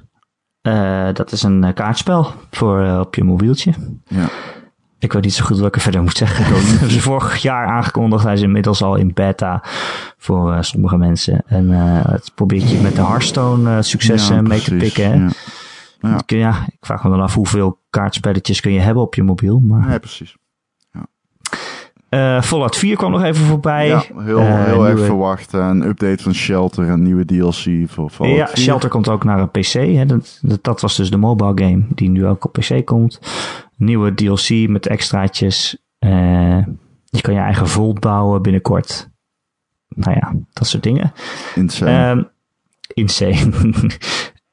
Eh, dat is een eh, kaartspel voor op je mobieltje. Ja. Ik weet niet zo goed wat ik er verder moet zeggen. Dat hebben ze vorig jaar aangekondigd. Hij is inmiddels al in beta voor sommige mensen. En het probeert je met de Hearthstone successen Ja, mee te pikken. Ja. Ja. Ik, ja, ik vraag me dan af hoeveel kaartspelletjes kun je hebben op je mobiel. Maar ja, precies. Eh Fallout 4 kwam nog even voorbij. Ja, heel, Eh, heel erg verwacht. Een update van Shelter en nieuwe DLC voor Fallout Ja, 4. Shelter komt ook naar een PC. Hè. Dat, dat, dat was dus de mobile game die nu ook op PC komt. Nieuwe DLC met extraatjes. Eh, je kan je eigen vault bouwen binnenkort. Nou ja, dat soort dingen. Insane. Ehm, insane.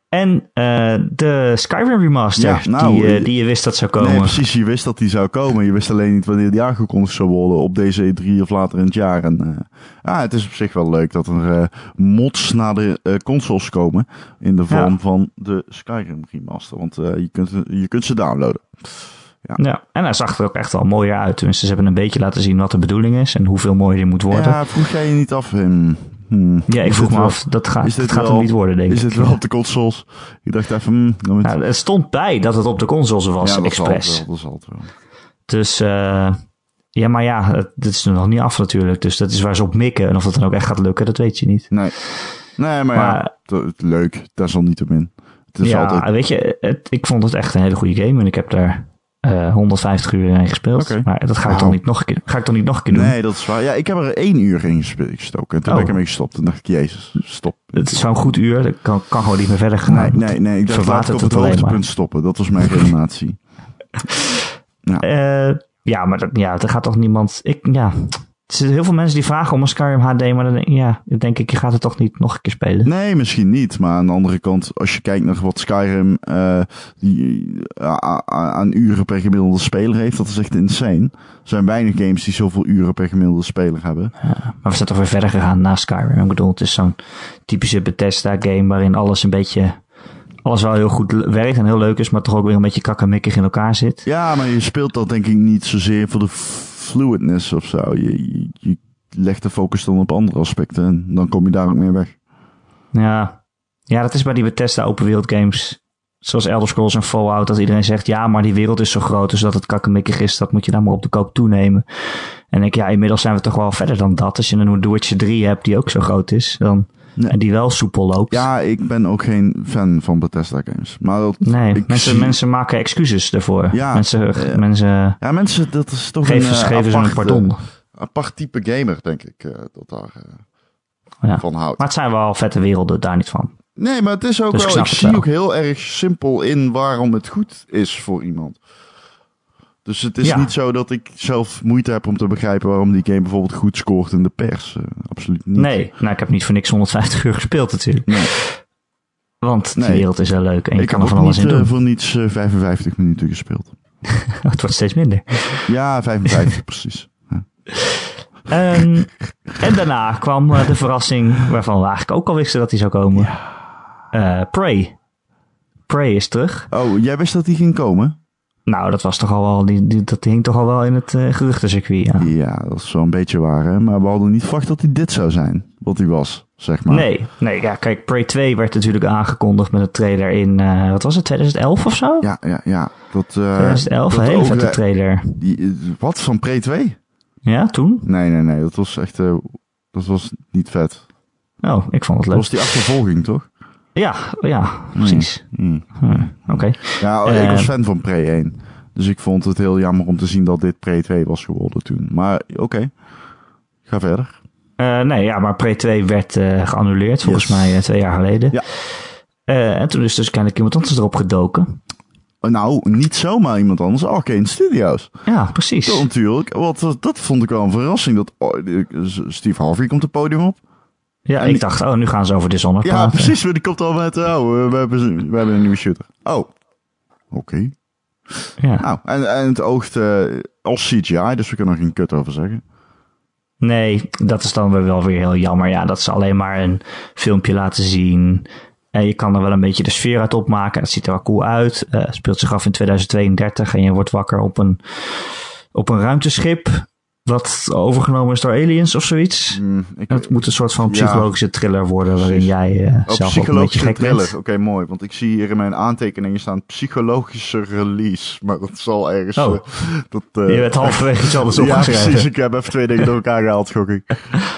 en eh, de Skyrim remaster, Ja, nou, die, eh, eh, die je wist dat zou komen. Nee, precies. Je wist dat die zou komen. Je wist alleen niet wanneer die aangekondigd zou worden op deze E3 of later in het jaar. En ja, het is op zich wel leuk dat er mods naar de consoles komen in de vorm Ja. van de Skyrim remaster. Want je, kunt, je kunt ze downloaden. Ja, en hij zag er ook echt wel mooier uit. Tenminste, ze hebben een beetje laten zien wat de bedoeling is en hoeveel mooier die moet worden. Ja, Ja, vroeg jij je niet af, Wim? Hmm, ik is vroeg me wel- af, dat gaat, is dat gaat wel- hem niet worden, denk Is ik. dit wel op de consoles? Ik dacht even, hmm, moet... Nou, het stond bij dat het op de consoles was, ja, het expres. wel. Dat zal het wel. Dus eh, ja, maar ja, het, dit is nog niet af natuurlijk. Dus dat is waar ze op mikken. En of dat dan ook echt gaat lukken, dat weet je niet. Nee. Nee, maar, ja, Maar- het- het- leuk. Daar zal niet op in. Het is ja, altijd... weet je, het, ik vond het echt een hele goede game. En ik heb daar eh 150 uur in gespeeld. Maar dat ga ik, Wauw. dan niet nog een keer, ga ik dan niet nog een keer doen. Nee, dat is waar. Ja, ik heb er één uur in gestoken. En toen Oh. ben ik ermee gestopt. Toen dacht ik, jezus, stop. Het is zo'n goed uur. Dat kan, kan gewoon niet meer verder gaan. Nee, nee, nee. Ik dacht, laat ik op het hoogtepunt stoppen. Dat was mijn redenatie. Eh, ja, maar dat, ja, er gaat toch niemand... Ik, ja, Er zijn heel veel mensen die vragen om een Skyrim HD, maar dan denk, ja, dan denk ik, je gaat het toch niet nog een keer spelen. Nee, misschien niet. Maar aan de andere kant, als je kijkt naar wat Skyrim uh, die, uh, aan uren per gemiddelde speler heeft, dat is echt insane. Er zijn weinig games die zoveel uren per gemiddelde speler hebben. Ja, maar we zijn toch weer verder gegaan na Skyrim. Ik bedoel, het is zo'n typische Bethesda game waarin alles een beetje alles wel heel goed werkt en heel leuk is, maar toch ook weer een beetje kakkemikkig in elkaar zit. Ja, maar je speelt dat denk ik niet zozeer voor de fluidness of zo. Je, legt de focus dan op andere aspecten en dan kom je daar ook mee weg. Ja, ja dat is bij die Bethesda open wereld games, zoals Elder Scrolls en Fallout, dat iedereen zegt, ja, maar die wereld is zo groot, dus dat het kakkemikkig is, dat moet je dan maar op de koop toenemen. En ik, ja, inmiddels zijn we toch wel verder dan dat. Als je een Witcher 3 hebt die ook zo groot is, dan en die wel soepel loopt. Ja, ik ben ook geen fan van Bethesda games. Maar dat, nee, mensen, mensen maken excuses daarvoor. Ja, mensen, mensen, ja, mensen, dat is toch geven, een, geven ze een pardon. apart type gamer, denk ik, uh, dat daar ja. van houdt. Maar het zijn wel vette werelden, daar niet van. Nee, maar het is ook dus wel, ik, ik zie wel. ook heel erg simpel in waarom het goed is voor iemand. Dus het is ja. niet zo dat ik zelf moeite heb om te begrijpen waarom die game bijvoorbeeld goed scoort in de pers. Uh, absoluut niet. Nee, nou ik heb niet voor niks 150 uur gespeeld natuurlijk. Nee. Want nee. wereld is heel leuk en je ik kan er van alles niet, in doen. Ik heb voor niets uh, 55 minuten gespeeld. het wordt steeds minder. Ja, 55 precies. Ja. Um, en daarna kwam uh, de verrassing waarvan we eigenlijk ook al wisten dat die zou komen. Ja. Prey. Prey is terug. Oh, jij wist dat die ging komen? Nou, dat was toch al wel, die, die, dat hing toch al wel in het uh, geruchtencircuit, ja. Ja, dat is een beetje waar, hè. Maar we hadden niet verwacht dat hij dit zou zijn, wat hij was, zeg maar. Nee, nee, ja, kijk, Prey 2 werd natuurlijk aangekondigd met een trailer in, uh, wat was het, 2011 of zo? Ja, ja, ja. Dat, uh, 2011, dat een hele vette trailer. Die, wat, van Prey 2? Ja, toen? Nee, nee, nee, dat was echt, dat was niet vet. Oh, ik vond het leuk. Dat was die achtervolging, toch? Ja, ja, precies. Mm. Hmm. Oké. Okay. Ja, uh, ik was fan van Prey 1. Dus ik vond het heel jammer om te zien dat dit Prey 2 was geworden toen. Maar oké, okay. ga verder. Uh, nee, ja, maar Prey 2 werd uh, geannuleerd volgens yes. mij twee jaar geleden. Ja. en toen is dus kennelijk iemand anders erop gedoken. Nou, niet zomaar iemand anders, Arcane Studios. Ja, precies. Dat natuurlijk. Wat, dat vond ik wel een verrassing. Dat oh, Steve Harvey komt het podium op. Ja, en ik dacht, oh, nu gaan ze over Dishonored ja, praten. Ja, precies. Die komt al met, oh, we hebben, we hebben een nieuwe shooter. Oh, oké. Okay. Ja. Nou, en, en het oogt uh, als CGI, dus we kunnen er geen kut over zeggen. Nee, dat is dan wel weer heel jammer. Ja, dat ze alleen maar een filmpje laten zien. En je kan er wel een beetje de sfeer uit opmaken. Het ziet er wel cool uit. Uh, speelt zich af in 2032 en je wordt wakker op een, op een ruimteschip. Wat overgenomen is door aliens of zoiets. Mm, ik, het moet een soort van psychologische ja, thriller worden. Waarin jij uh, oh, zelf ook een beetje gek thriller. bent. Oké, okay, mooi. Want ik zie hier in mijn aantekeningen staan psychologische release. Maar dat zal ergens... Oh. Uh, dat, uh, je bent halverwege iets anders ja, opgeschreven. precies. Ik heb even twee dingen door elkaar gehaald, gok ik.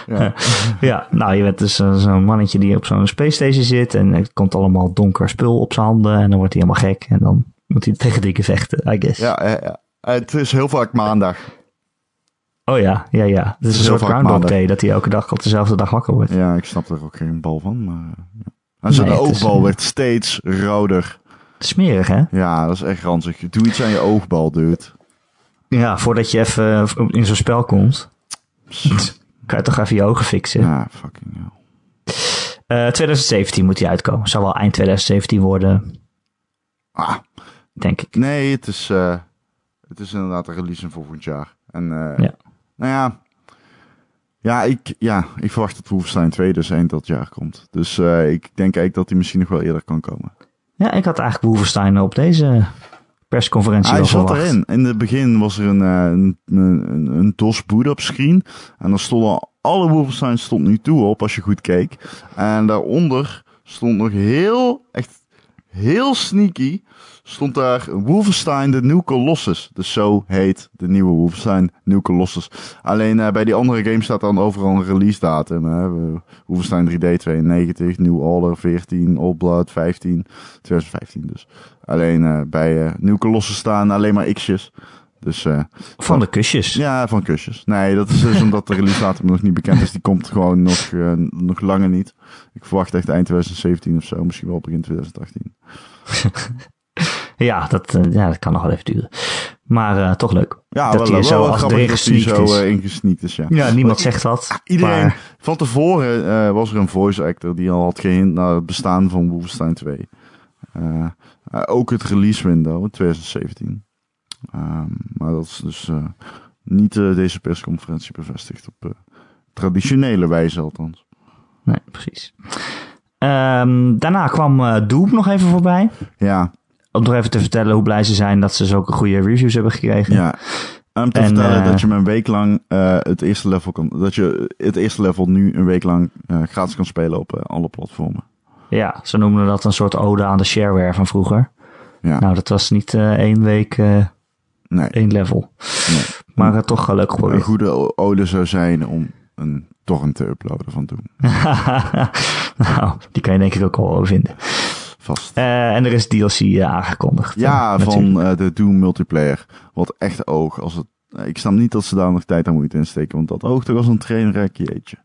Ja. ja, nou je bent dus zo'n mannetje die op zo'n space station zit. En het komt allemaal donker spul op zijn handen. En dan wordt hij helemaal gek. En dan moet hij tegen dingen vechten, I guess. Ja, ja, ja. Het is heel vaak maandag. Oh ja, ja, ja. Het is een soort Groundhog Day dat hij elke dag op dezelfde dag wakker wordt. Ja, ik snap er ook geen bal van. Maar. En zijn nee, oogbal is, werd steeds roder. Smerig, hè? Ja, dat is echt ranzig. Doe iets aan je oogbal, dude. Ja, voordat je even in zo'n spel komt, kan je toch even je ogen fixen. Ja, fucking hell. Uh, 2017 moet hij uitkomen. Zou wel eind 2017 worden. Ah. Denk ik. Nee, het is, uh, het is inderdaad een release voor volgend jaar. En uh, ja. Nou ja, ja ik, ja, ik verwacht dat Wolfenstein 2 dus eind dat jaar komt. Dus uh, ik denk eigenlijk dat hij misschien nog wel eerder kan komen. Ja, ik had eigenlijk Wolfenstein op deze persconferentie Hij wel zat verwacht. erin. In het begin was er een, een, een, een DOS boot-up screen. En dan stonden alle Wolfenstein stond nu toe op als je goed keek. En daaronder stond nog heel, echt heel sneaky stond daar Wolfenstein de New Colossus. Dus zo heet de nieuwe Wolfenstein New Colossus. Alleen uh, bij die andere games staat dan overal een release datum. Hè. Wolfenstein 3D 92, New Order 14, Old Blood 15, 2015 dus. Alleen uh, bij uh, New Colossus staan alleen maar x'jes. Dus, uh, van de kusjes? Ja, van kusjes. Nee, dat is dus omdat de release datum nog niet bekend is. Die komt gewoon nog, uh, nog langer niet. Ik verwacht echt eind 2017 of zo. Misschien wel begin 2018. Ja, dat, eh, ja, dat kan nog wel even duren. Maar eh, toch leuk. Ja, dat wel, hij zo wel als grappig dat hij zo eh, ingesneakt is, ja. Ja, niemand Want zegt dat. Iedereen, maar- van tevoren eh, was er een voice actor die al had gehint naar het bestaan van Wolfenstein 2. Eh, eh, ook het release window, 2017. Ehm, maar dat is dus eh, niet eh, deze persconferentie bevestigd op eh, traditionele wijze althans. Nee, precies. Ehm, daarna kwam Doom nog even voorbij. Ja, Om nog even te vertellen hoe blij ze zijn dat ze zulke goede reviews hebben gekregen. ja. Om te En, vertellen dat je me een week lang het eerste level kan, dat je het eerste level nu een week lang gratis kan spelen op alle platformen. Ja, ze noemden dat een soort ode aan de shareware van vroeger. Ja, Nou, dat was niet één week nee. één level. nee. Maar eh, toch wel leuk Een goede ode zou zijn om een torrent te uploaden van Doom. nou, die kan je denk ik ook al wel vinden. Vast. Eh, en er is DLC eh, aangekondigd. Ja, eh, van de Doom multiplayer. Wat echt oog. Als het, ik snap niet dat ze daar nog tijd aan moeten insteken. Want dat oogt toch als een trainwreck, jeetje.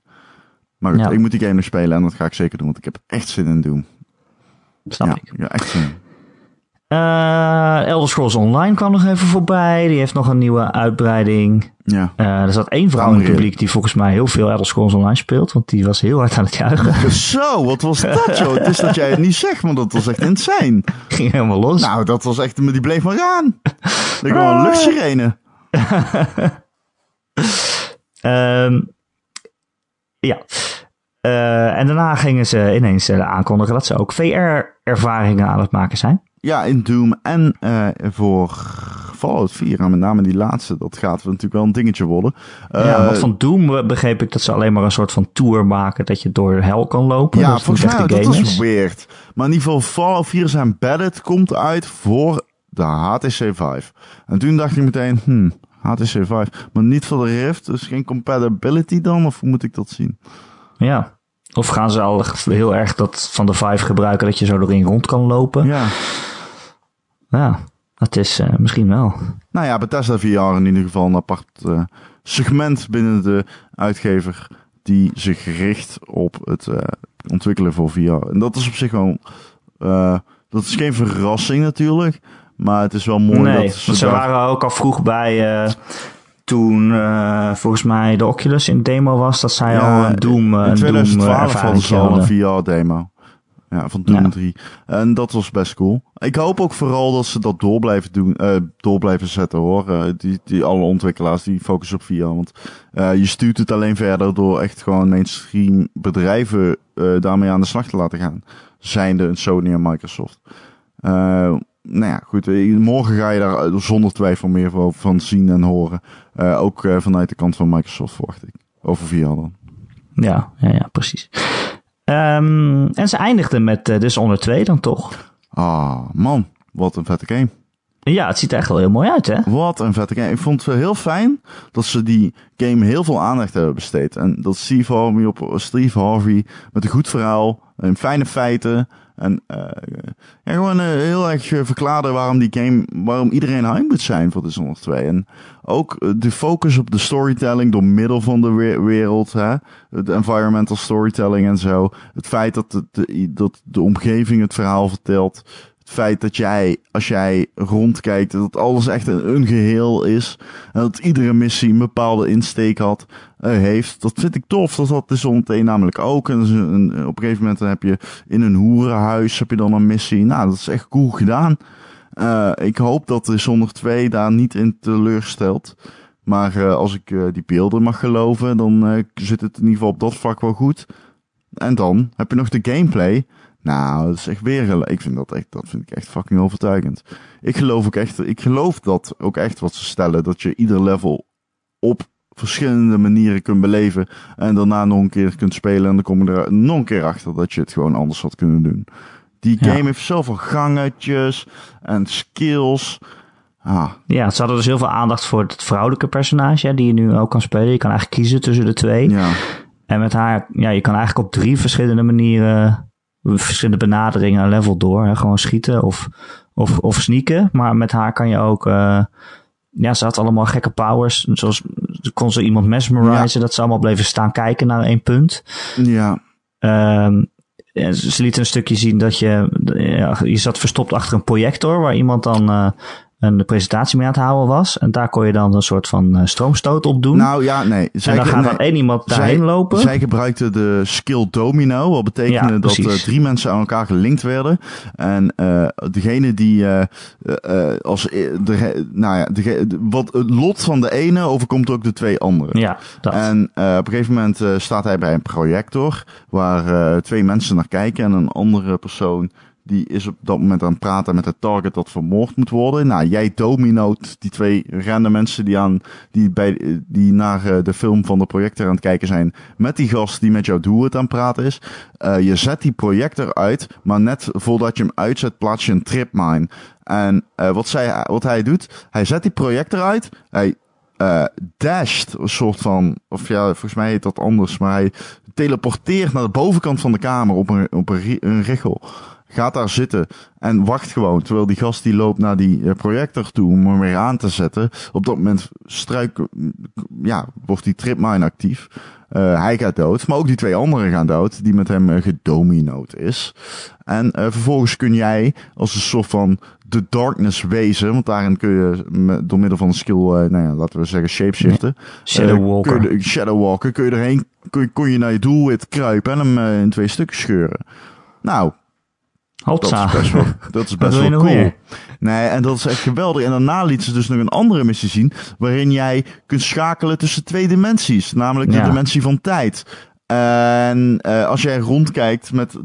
Maar goed, Ja. ik moet die game nog spelen en dat ga ik zeker doen. Want ik heb echt zin in Doom. Snap ja, ik. ja, echt zin in. Eh, Elder Scrolls Online kwam nog even voorbij. Die heeft nog een nieuwe uitbreiding. Ja. Eh, er zat één vrouw in het publiek die volgens mij heel veel Elder Scrolls Online speelt. Want die was heel hard aan het juichen. Zo, wat was dat joh? Het is dat jij het niet zegt, maar dat was echt insane. Ging helemaal los. Nou, dat was echt, die bleef maar aan. Ik kwam een luchtsirene. Ehm, ja. Eh, en daarna gingen ze ineens aankondigen dat ze ook VR-ervaringen aan het maken zijn. Ja, in Doom en eh, voor Fallout 4, en met name die laatste, dat gaat natuurlijk wel een dingetje worden. ja, Eh, want van Doom eh, begreep ik dat ze alleen maar een soort van tour maken dat je door hel kan lopen. Ja, volgens mij, dat is weird. Maar in ieder geval, Fallout 4 is embedded komt uit voor de HTC Vive. En toen dacht ik meteen, hmm, HTC Vive, maar niet voor de Rift, dus geen compatibility dan? Of hoe moet ik dat zien? Ja. Of gaan ze al heel erg dat van de Vive gebruiken dat je zo erin rond kan lopen? Ja. Ja, dat is eh, misschien wel. Nou ja, Bethesda VR in ieder geval een apart eh, segment binnen de uitgever die zich richt op het eh, ontwikkelen voor VR. En dat is op zich wel, eh, dat is geen verrassing natuurlijk, maar het is wel mooi nee, dat ze daar- waren ook al vroeg bij toen volgens mij de Oculus in demo was. Dat zij al een Doom, eh, in een 2012 Doom hadden ze al een VR-demo. Ja, van Doom Ja. 3. En dat was best cool. Ik hoop ook vooral dat ze dat door blijven doen, eh, door blijven zetten hoor. Eh, die, die alle ontwikkelaars die focussen op VR. Want eh, je stuurt het alleen verder door echt gewoon mainstream bedrijven daarmee aan de slag te laten gaan. Zijnde een Sony en Microsoft. Nou ja, goed. Morgen ga je daar zonder twijfel meer van- van zien en horen. Ook vanuit de kant van Microsoft verwacht ik. Over VR dan. Ja, ja, ja, precies. Ehm, en ze eindigden met uh, Dishonored 2 dan toch? Ah, man. Wat een vette game. Ja, het ziet er echt wel heel mooi uit, hè? Wat een vette game. Ik vond het heel fijn dat ze die game heel veel aandacht hebben besteed. En dat Steve Harvey op Steve Harvey met een goed verhaal en fijne feiten. En uh, ja, gewoon uh, heel erg verklaren waarom die game, waarom iedereen hype moet zijn voor Dishonored 2. En ook de focus op de storytelling door middel van de we wereld, hè? de environmental storytelling en zo. Het feit dat dat de omgeving het verhaal vertelt. Feit dat jij, als jij rondkijkt, dat alles echt een, geheel is. En dat iedere missie een bepaalde insteek had, uh, heeft. Dat vind ik tof. Dat had Dishonored 1 namelijk ook. En een, op een gegeven moment heb je in een hoerenhuis heb je dan een missie. Nou, dat is echt cool gedaan. Uh, ik hoop dat Dishonored 2 daar niet in teleurstelt. Maar uh, als ik die beelden mag geloven, dan zit het in ieder geval op dat vlak wel goed. En dan heb je nog de gameplay. Nou, dat is echt weer. Ik vind dat echt, dat vind ik echt fucking overtuigend. Ik geloof ook echt, ik geloof dat ook echt wat ze stellen, dat je ieder level op verschillende manieren kunt beleven en daarna nog een keer kunt spelen en dan kom je er nog een keer achter dat je het gewoon anders had kunnen doen. Die game ja. heeft zoveel gangetjes en skills. Ah. Ja, ze hadden dus heel veel aandacht voor het vrouwelijke personage, die je nu ook kan spelen. Je kan eigenlijk kiezen tussen de twee. Ja. En met haar, ja, je kan eigenlijk op drie verschillende manieren, verschillende benaderingen level door. Hè? Gewoon schieten of, of, of sneaken. Maar met haar kan je ook, uh, ja, ze had allemaal gekke powers. Zoals kon ze iemand mesmerizen, ja. dat ze allemaal bleven staan kijken naar één punt. Ja. Um, eh, ze lieten een stukje zien dat je, ja, je zat verstopt achter een projector waar iemand dan uh, een presentatie mee aan het houden was. En daar kon je dan een soort van uh, stroomstoot op doen. Nou ja, nee. Zij, en dan gaat nee, dan één iemand daarheen zij, lopen. Zij gebruikte de skill domino, wat betekende ja, dat uh, drie mensen aan elkaar gelinkt werden. En uh, degene die als de, nou ja, de, wat het lot van de ene overkomt ook de twee anderen. Ja, dat. En op een gegeven moment staat hij bij een projector waar twee mensen naar kijken en een andere persoon die is op dat moment aan het praten met het target dat vermoord moet worden. Nou, jij dominoot die twee rende mensen die, aan, die, bij, die naar uh, de film van de projector aan het kijken zijn. Met die gast die met jouw doel het aan het praten is. Uh, je zet die projector uit, maar net voordat je hem uitzet plaats je een tripmine. En uh, wat, zij, wat hij doet, hij zet die projector uit. Hij uh, dasht, een soort van, of ja, volgens mij heet dat anders, maar hij teleporteert naar de bovenkant van de kamer op een, op een, een richel. Gaat daar zitten en wacht gewoon. Terwijl die gast die loopt naar die eh, projector toe om hem weer aan te zetten. Op dat moment struik, ja, wordt die tripmine actief. Uh, hij gaat dood, maar ook die twee anderen gaan dood, die met hem uh, is. En uh, vervolgens kun jij als een soort van de darkness wezen, want daarin kun je door middel van een skill, nou ja, laten we zeggen shapeshiften. Shadowwalker. Kun je, Shadowwalker, kun je erheen, kun, kon je naar je doelwit kruipen en hem in twee stukken scheuren. Nou, Hotza. Dat is best wel, dat is best wel cool. Meer? Nee, en dat is echt geweldig. En daarna liet ze dus nog een andere missie zien, waarin jij kunt schakelen tussen twee dimensies, namelijk de ja. dimensie van tijd. En uh, als jij rondkijkt met uh,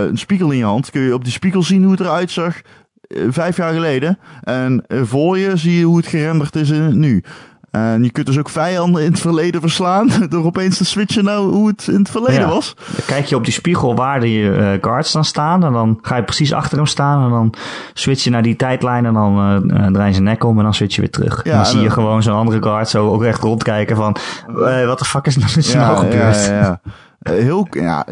een spiegel in je hand, kun je op die spiegel zien hoe het eruit zag uh, vijf jaar geleden. En voor je zie je hoe het gerenderd is in nu. En je kunt dus ook vijanden in het verleden verslaan door opeens te switchen naar hoe het in het verleden ja. was. Dan kijk je op die spiegel waar de uh, guards dan staan en dan ga je precies achter hem staan en dan switch je naar die tijdlijn en dan uh, draai je zijn nek om en dan switch je weer terug. Ja, en dan zie je gewoon zo'n andere guard zo ook echt rondkijken van wat de fuck is, is ja, nou gebeurd? Ja, ja, heel, ja,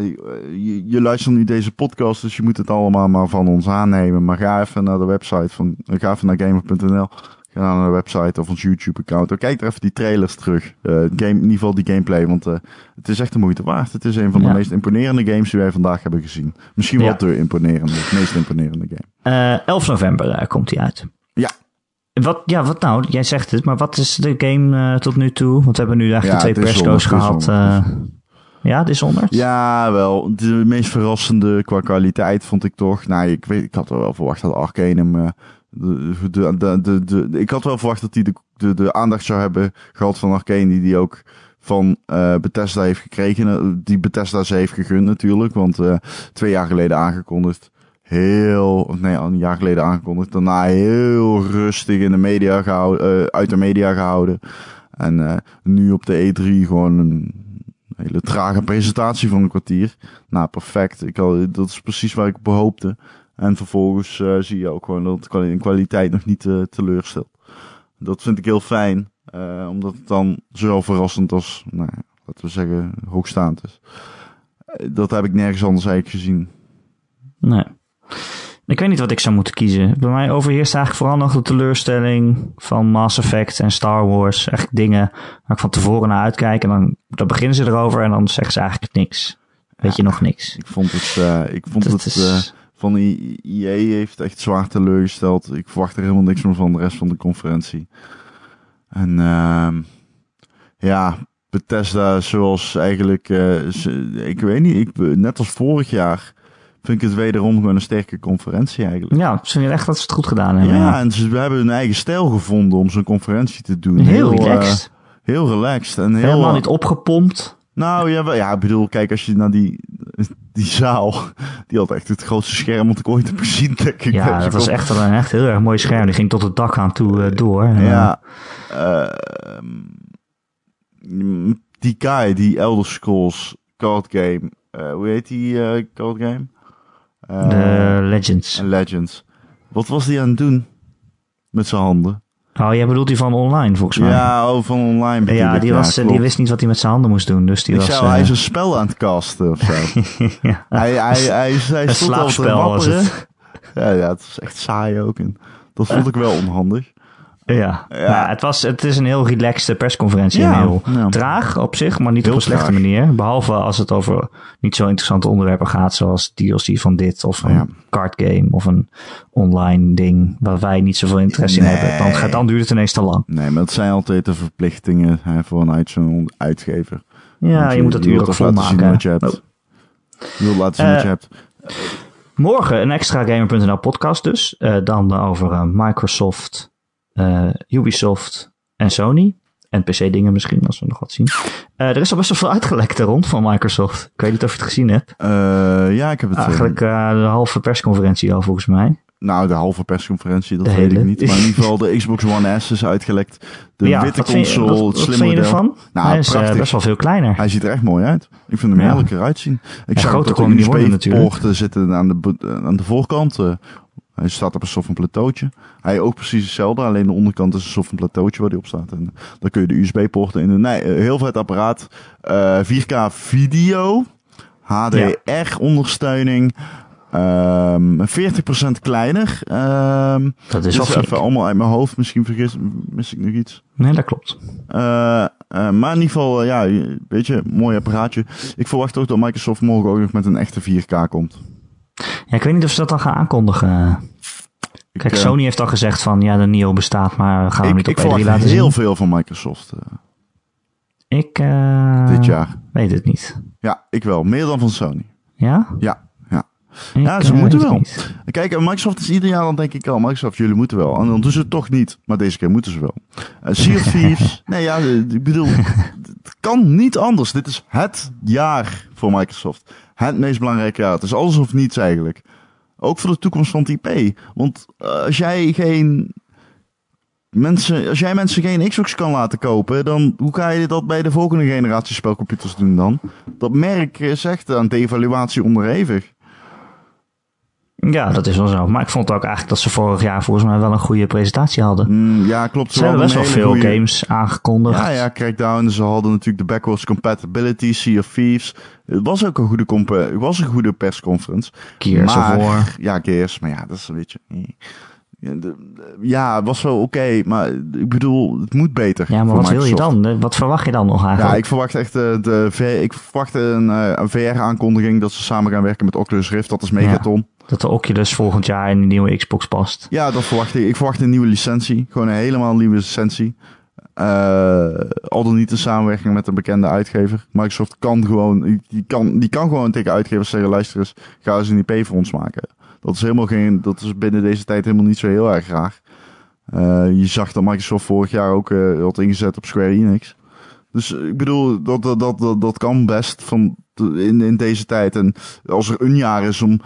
je, je, luistert nu deze podcast, dus je moet het allemaal maar van ons aannemen. Maar ga even naar de website van, ga even naar gamer.nl. Ga naar de website of ons YouTube-account. Kijk er even die trailers terug. Uh, game, in ieder geval die gameplay, want uh, het is echt de moeite waard. Het is een van de ja. meest imponerende games die wij vandaag hebben gezien. Misschien wel ja. de imponerende, het meest imponerende game. Uh, 11 november komt hij uit. Ja. Wat, ja, wat nou? Jij zegt het, maar wat is de game tot nu toe? Want we hebben nu eigenlijk ja, twee persco's gehad. Ja, Dishonored? Ja, wel. De meest verrassende qua kwaliteit vond ik toch. Nou, ik, weet, ik had er wel verwacht dat Arcanum uh, ik had wel verwacht dat hij de, de, de aandacht zou hebben gehad van Arkane, die die ook van uh, Bethesda heeft gekregen. Die Bethesda ze heeft gegund natuurlijk, want uh, twee jaar geleden aangekondigd. Heel, nee, een jaar geleden aangekondigd. Daarna heel rustig in de media gehouden, uit de media gehouden. En nu op de E3 gewoon een hele trage presentatie van een kwartier. Nou, perfect. Ik had, dat is precies waar ik op hoopte. En vervolgens uh, zie je ook gewoon dat het in kwaliteit nog niet uh, teleurstelt. Dat vind ik heel fijn, uh, omdat het dan zo verrassend als, nou, laten we zeggen, hoogstaand is. Dat heb ik nergens anders eigenlijk gezien. Nee. Ik weet niet wat ik zou moeten kiezen. Bij mij overheerst eigenlijk vooral nog de teleurstelling van Mass Effect en Star Wars. Echt dingen waar ik van tevoren naar uitkijk. En dan, dan beginnen ze erover en dan zeggen ze eigenlijk niks. Weet ja, je nog niks. Ik vond het, ik vond dat het is van IE heeft echt zwaar teleurgesteld. Ik verwacht er helemaal niks meer van de rest van de conferentie. En uh, ja, Bethesda zoals eigenlijk, uh, ik weet niet, ik, net als vorig jaar vind ik het wederom gewoon een sterke conferentie eigenlijk. Ja, ze vinden echt dat ze het goed gedaan hebben. Ja, ja. en ze hebben hun eigen stijl gevonden om zo'n conferentie te doen. Heel, heel relaxed. Uh, heel relaxed. En heel, Helemaal niet opgepompt. Nou ja, ja, ik bedoel, kijk, als je naar die, die zaal, die had echt het grootste scherm wat ik ooit heb gezien, denk ik. Ja, dat was echt een echt heel erg mooi scherm. Die ging tot het dak aan toe uh, door. Ja. Uh, die guy, die Elder Scrolls card game, uh, hoe heet die card game? De Legends. Legends. Wat was die aan het doen? Met zijn handen. Oh, jij bedoelt die van online volgens mij. Ja, oh, van online Ja, die, was, die wist niet wat hij met zijn handen moest doen. Dus die ik was, zou, uh... hij is een spel aan het casten of zo. ja. Hij, hij, hij, hij een slaapspel was het. Ja, ja, het is echt saai ook. En dat vond ik wel onhandig. Ja, Ja. Nou, het, was, het is een heel relaxed persconferentie. Ja, en heel ja. traag op zich, maar niet Heel op een slechte traag. manier. Behalve als het over niet zo interessante onderwerpen gaat, zoals DLC van dit of een Ja. card game of een online ding waar wij niet zoveel interesse in hebben. Dan, gaat- dan duurt het ineens te lang. Nee, maar het zijn altijd de verplichtingen hè, voor een uit zo'n uitgever. Ja, Want je moet wilt uur ook toch vol laten zien wat je hebt. Oh. Je wilt laten zien Eh, wat je hebt. Morgen een extra Gamer.nl podcast dus. Eh, dan over eh, Microsoft, eh, Ubisoft en Sony. En PC-dingen misschien, als we nog wat zien. Eh, er is al best wel veel uitgelekt er rond van Microsoft. Ik weet niet of je het gezien hebt. Eh, ja, ik heb het. Eigenlijk eh, de halve persconferentie al volgens mij. nou, de halve persconferentie, dat De weet hele. ik niet. Maar in ieder geval, de Xbox One S is uitgelekt. De ja, witte vind je- console, wat, het slimme vind je model. ervan? Nou, Hij is prachtig. best wel veel kleiner. Hij ziet er echt mooi uit. Ik vind hem Ja. heerlijk eruit zien. Ik En zag groter dat worden USB-poorten zitten aan de, aan de voorkant. Eh, hij staat op een van plateautje. Hij ook precies hetzelfde, alleen de onderkant is een van plateautje waar hij op staat. En dan kun je de USB-poorten in. Nee, eh, heel vet apparaat. Eh, 4K video. HDR-ondersteuning. Ehm 40% kleiner. Ehm Dat is flink. even allemaal uit mijn hoofd. Misschien vergis, mis ik nog iets. Nee, dat klopt. Eh, eh, maar in ieder geval, eh, ja, weet je, mooi apparaatje. Ik verwacht ook dat Microsoft morgen ook nog met een echte 4K komt. Ja, ik weet niet of ze dat dan gaan aankondigen. Ik, Kijk, eh, Sony heeft al gezegd van ja, de Neo bestaat, maar gaan we ik, niet ik op E3 verwacht laten heel zien. veel van Microsoft eh, Ik eh, dit jaar. weet het niet. Ja, ik wel. Meer dan van Sony. Ja? Ja, ja. Ik, Ja, ze moeten wel. niet. Kijk, Microsoft is ieder jaar dan denk ik al, Microsoft, jullie moeten wel. En dan doen ze het toch niet. Maar deze keer moeten ze wel. Eh sea Thieves. nee, ja, ik bedoel, het kan niet anders. Dit is het jaar voor Microsoft. Het meest belangrijke jaar. Het is alles of niets eigenlijk. Ook voor de toekomst van het IP. Want eh, als jij geen mensen, als jij mensen geen Xbox kan laten kopen, dan hoe ga je dat bij de volgende generatie spelcomputers doen dan? Dat merk is echt aan devaluatie onderhevig. Ja, dat is wel zo. Maar ik vond ook eigenlijk dat ze vorig jaar volgens mij wel een goede presentatie hadden. Mm, ja, klopt. Ze hebben best wel veel goeie- games aangekondigd. Ja, ja, Crackdown. Ze hadden natuurlijk de backwards compatibility, Sea of Thieves. Het was ook een goede, comp- het was een goede persconference. Gears maar, of War. Ja, Gears. Maar ja, dat is een beetje... eh. Ja, ja, het was wel oké. maar ik bedoel, het moet beter. Ja, maar wat wil je dan? Eh, Wat verwacht je dan nog eigenlijk? Ja, ik verwacht echt de, de ik verwacht een, eh, een VR-aankondiging dat ze samen gaan werken met Oculus Rift. Dat is Megaton. Dat de Oculus volgend jaar in de nieuwe Xbox past. Ja, dat verwacht ik. Ik verwacht een nieuwe licentie. Gewoon een helemaal nieuwe licentie. Eh, al dan niet in samenwerking met een bekende uitgever. Microsoft kan gewoon, die kan, die kan gewoon tegen uitgevers zeggen, luister eens, ga eens een IP voor ons maken. Dat is helemaal geen, dat is binnen deze tijd helemaal niet zo heel erg raar. Eh, je zag dat Microsoft vorig jaar ook eh, had ingezet op Square Enix. Dus ik bedoel, dat, dat, dat, dat kan best van, in, in deze tijd. En als er een jaar is om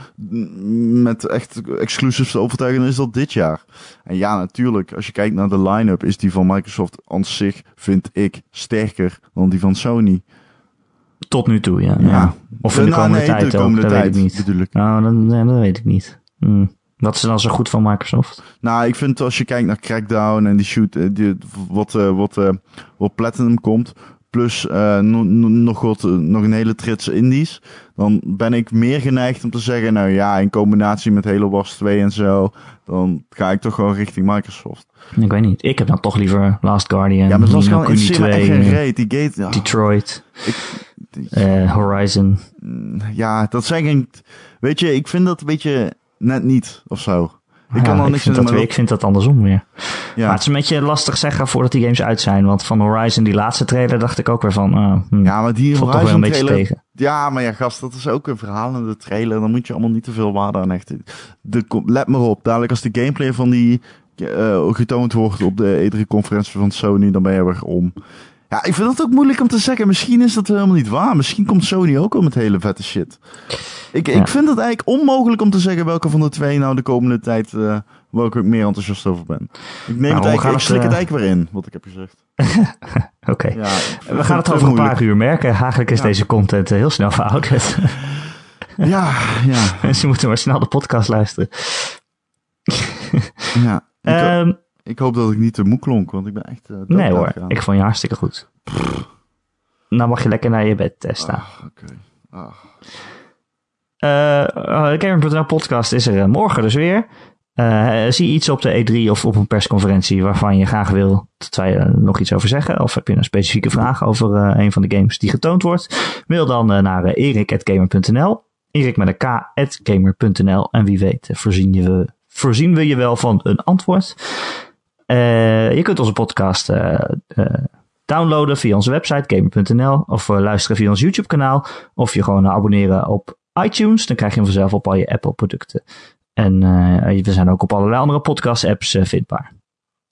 met echt exclusives te overtuigen, dan is dat dit jaar. En ja, natuurlijk, als je kijkt naar de line-up, is die van Microsoft aan zich, vind ik, sterker dan die van Sony. Tot nu toe, ja. Ja. ja. Of in de Nou, komende nee, tijd de ook, komende dat tijd, weet ik niet. bedoel ik. Nou, dat, nee, dat weet ik niet. Hm. Wat is dan zo goed van Microsoft? Nou, ik vind als je kijkt naar Crackdown en die shoot, eh, die, wat, eh, wat, eh, wat Platinum komt, plus eh, no- no- nog, wat, eh, nog een hele trits indies, dan ben ik meer geneigd om te zeggen, nou ja, in combinatie met Halo Wars 2 en zo, dan ga ik toch gewoon richting Microsoft. Ik weet niet. Ik heb dan toch liever Last Guardian, ja, maar Kuni echt 2, geen eh. Die gate, ja, Detroit, ik- die- Horizon. ja, dat zijn geen, weet je, ik vind dat een beetje net niet, of zo. Ik Ja, kan er ik niks vind in dat, ik vind dat andersom weer. ja. Maar het is een beetje lastig zeggen voordat die games uit zijn. Want van Horizon, die laatste trailer, dacht ik ook weer van... ah, hm, ja, maar die toch wel een Horizon beetje trailer, tegen. Ja, maar ja, gast, dat is ook een verhalende trailer. Dan moet je allemaal niet te veel waarde aan hechten. De, let maar op, dadelijk als de gameplay van die eh, getoond wordt op de E3-conferentie van Sony, dan ben je weer om. Ja, ik vind het ook moeilijk om te zeggen. Misschien is dat helemaal niet waar. Misschien komt Sony ook wel met hele vette shit. Ik, Ja. ik vind het eigenlijk onmogelijk om te zeggen welke van de twee nou de komende tijd, eh welke ik meer enthousiast over ben. Ik neem Nou, het eigenlijk, ik het, slik het eh, eigenlijk weer in, wat ik heb gezegd. Oké. Ja, We gaan het over een paar uur merken. Eigenlijk is Ja. deze content eh, heel snel verouderd. Ja, ja, Mensen moeten maar snel de podcast luisteren. ja. Ik, Ehm, ik hoop dat ik niet te moe klonk, want ik ben echt... dood nee hoor, gaan. ik vond je hartstikke goed. Nou mag je lekker naar je bed staan. Ah, oké. Ah. Eh, de Gamer.nl podcast is er eh, morgen dus weer. Eh, zie iets op de E3 of op een persconferentie waarvan je graag wil dat wij er nog iets over zeggen? Of heb je een specifieke vraag over eh, een van de games die getoond wordt? Mail dan uh, naar erik.gamer.nl. Erik met een k.gamer.nl. En wie weet voorzien, je, voorzien we je wel van een antwoord. je kunt onze podcast downloaden via onze website gamer.nl. Of luisteren via ons YouTube kanaal. Of je gewoon abonneren op iTunes. Dan krijg je hem vanzelf op al je Apple producten. En uh, we zijn ook op allerlei andere podcast-apps uh, vindbaar.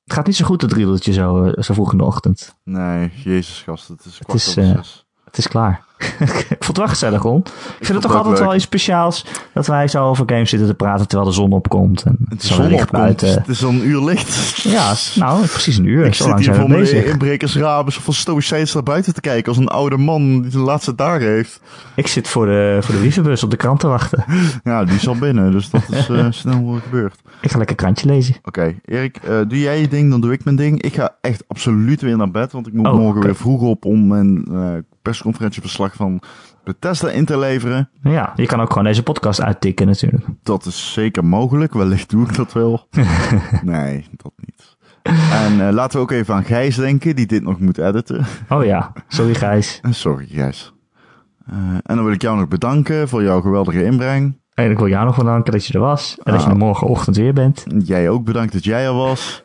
Het gaat niet zo goed, het riedeltje zo, uh, zo vroeg in de ochtend. Nee, jezus gast, het is kwart het is, het is klaar. ik vond het wel gezellig, om. Ik, vind het toch altijd wel iets speciaals dat wij zo over games zitten te praten terwijl de zon opkomt. En de zon opkomt, buiten. het is al een uur licht. ja, nou, precies een uur. Ik zo zit hier van de inbrekers rabens of van stoïcijns naar buiten te kijken als een oude man die de laatste dagen heeft. Ik zit voor de, voor de brievenbus op de krant te wachten. ja, die is al binnen, dus dat is uh, snel gebeurd. Ik ga lekker krantje lezen. Oké, Erik, uh, doe jij je ding, dan doe ik mijn ding. Ik ga echt absoluut weer naar bed, want ik moet oh, morgen weer vroeg op om mijn uh, persconferentieverslag van Bethesda in te leveren. Ja, je kan ook gewoon deze podcast uittikken natuurlijk. Dat is zeker mogelijk. Wellicht doe ik dat wel. nee, dat niet. En uh, laten we ook even aan Gijs denken, die dit nog moet editen. Oh ja, sorry Gijs. sorry Gijs. Uh, en dan wil ik jou nog bedanken voor jouw geweldige inbreng. En ik wil jou nog bedanken dat je er was. En dat je er ah. morgenochtend weer bent. Jij ook bedankt dat jij er was.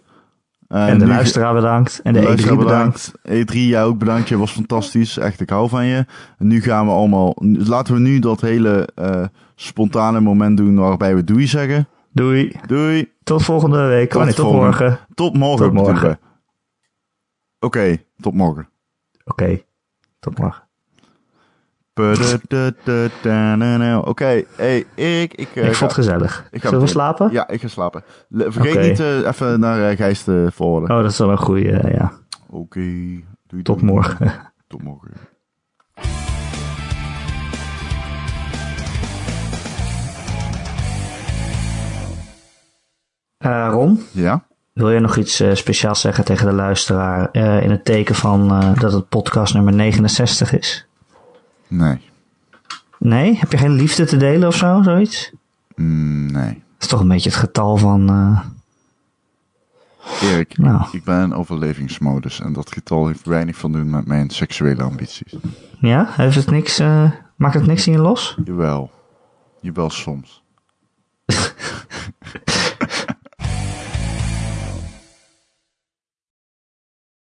Uh, en de luisteraar bedankt. En de, de E3 bedankt. E3, jij ook bedankt. Je was fantastisch. Echt, ik hou van je. En nu gaan we allemaal... Laten we nu dat hele uh, spontane moment doen waarbij we doei zeggen. Doei. Doei. Tot volgende week. Tot, nee, tot morgen. Tot morgen. Tot morgen. Oké, okay, tot morgen. Oké, okay, tot morgen. Oké, hey ik... Uh, ik vond het gezellig. Ik Zullen we slapen? Ja, ik ga slapen. Vergeet niet even naar uh, Gijs te forwarden. Oh, dat is wel een goede, ja. Oké. Tot morgen. Tot morgen. Ron? Ja? Wil je nog iets speciaals zeggen tegen de luisteraar in het teken van dat het podcast nummer 69 is? Nee. Nee? Heb je geen liefde te delen of zo, zoiets? Mm, nee. Dat is toch een beetje het getal van... Uh... Erik, nou. ik ben in overlevingsmodus en dat getal heeft weinig van doen met mijn seksuele ambities. Ja? Heeft het niks, eh, maakt het niks in je los? Jawel. Jawel soms.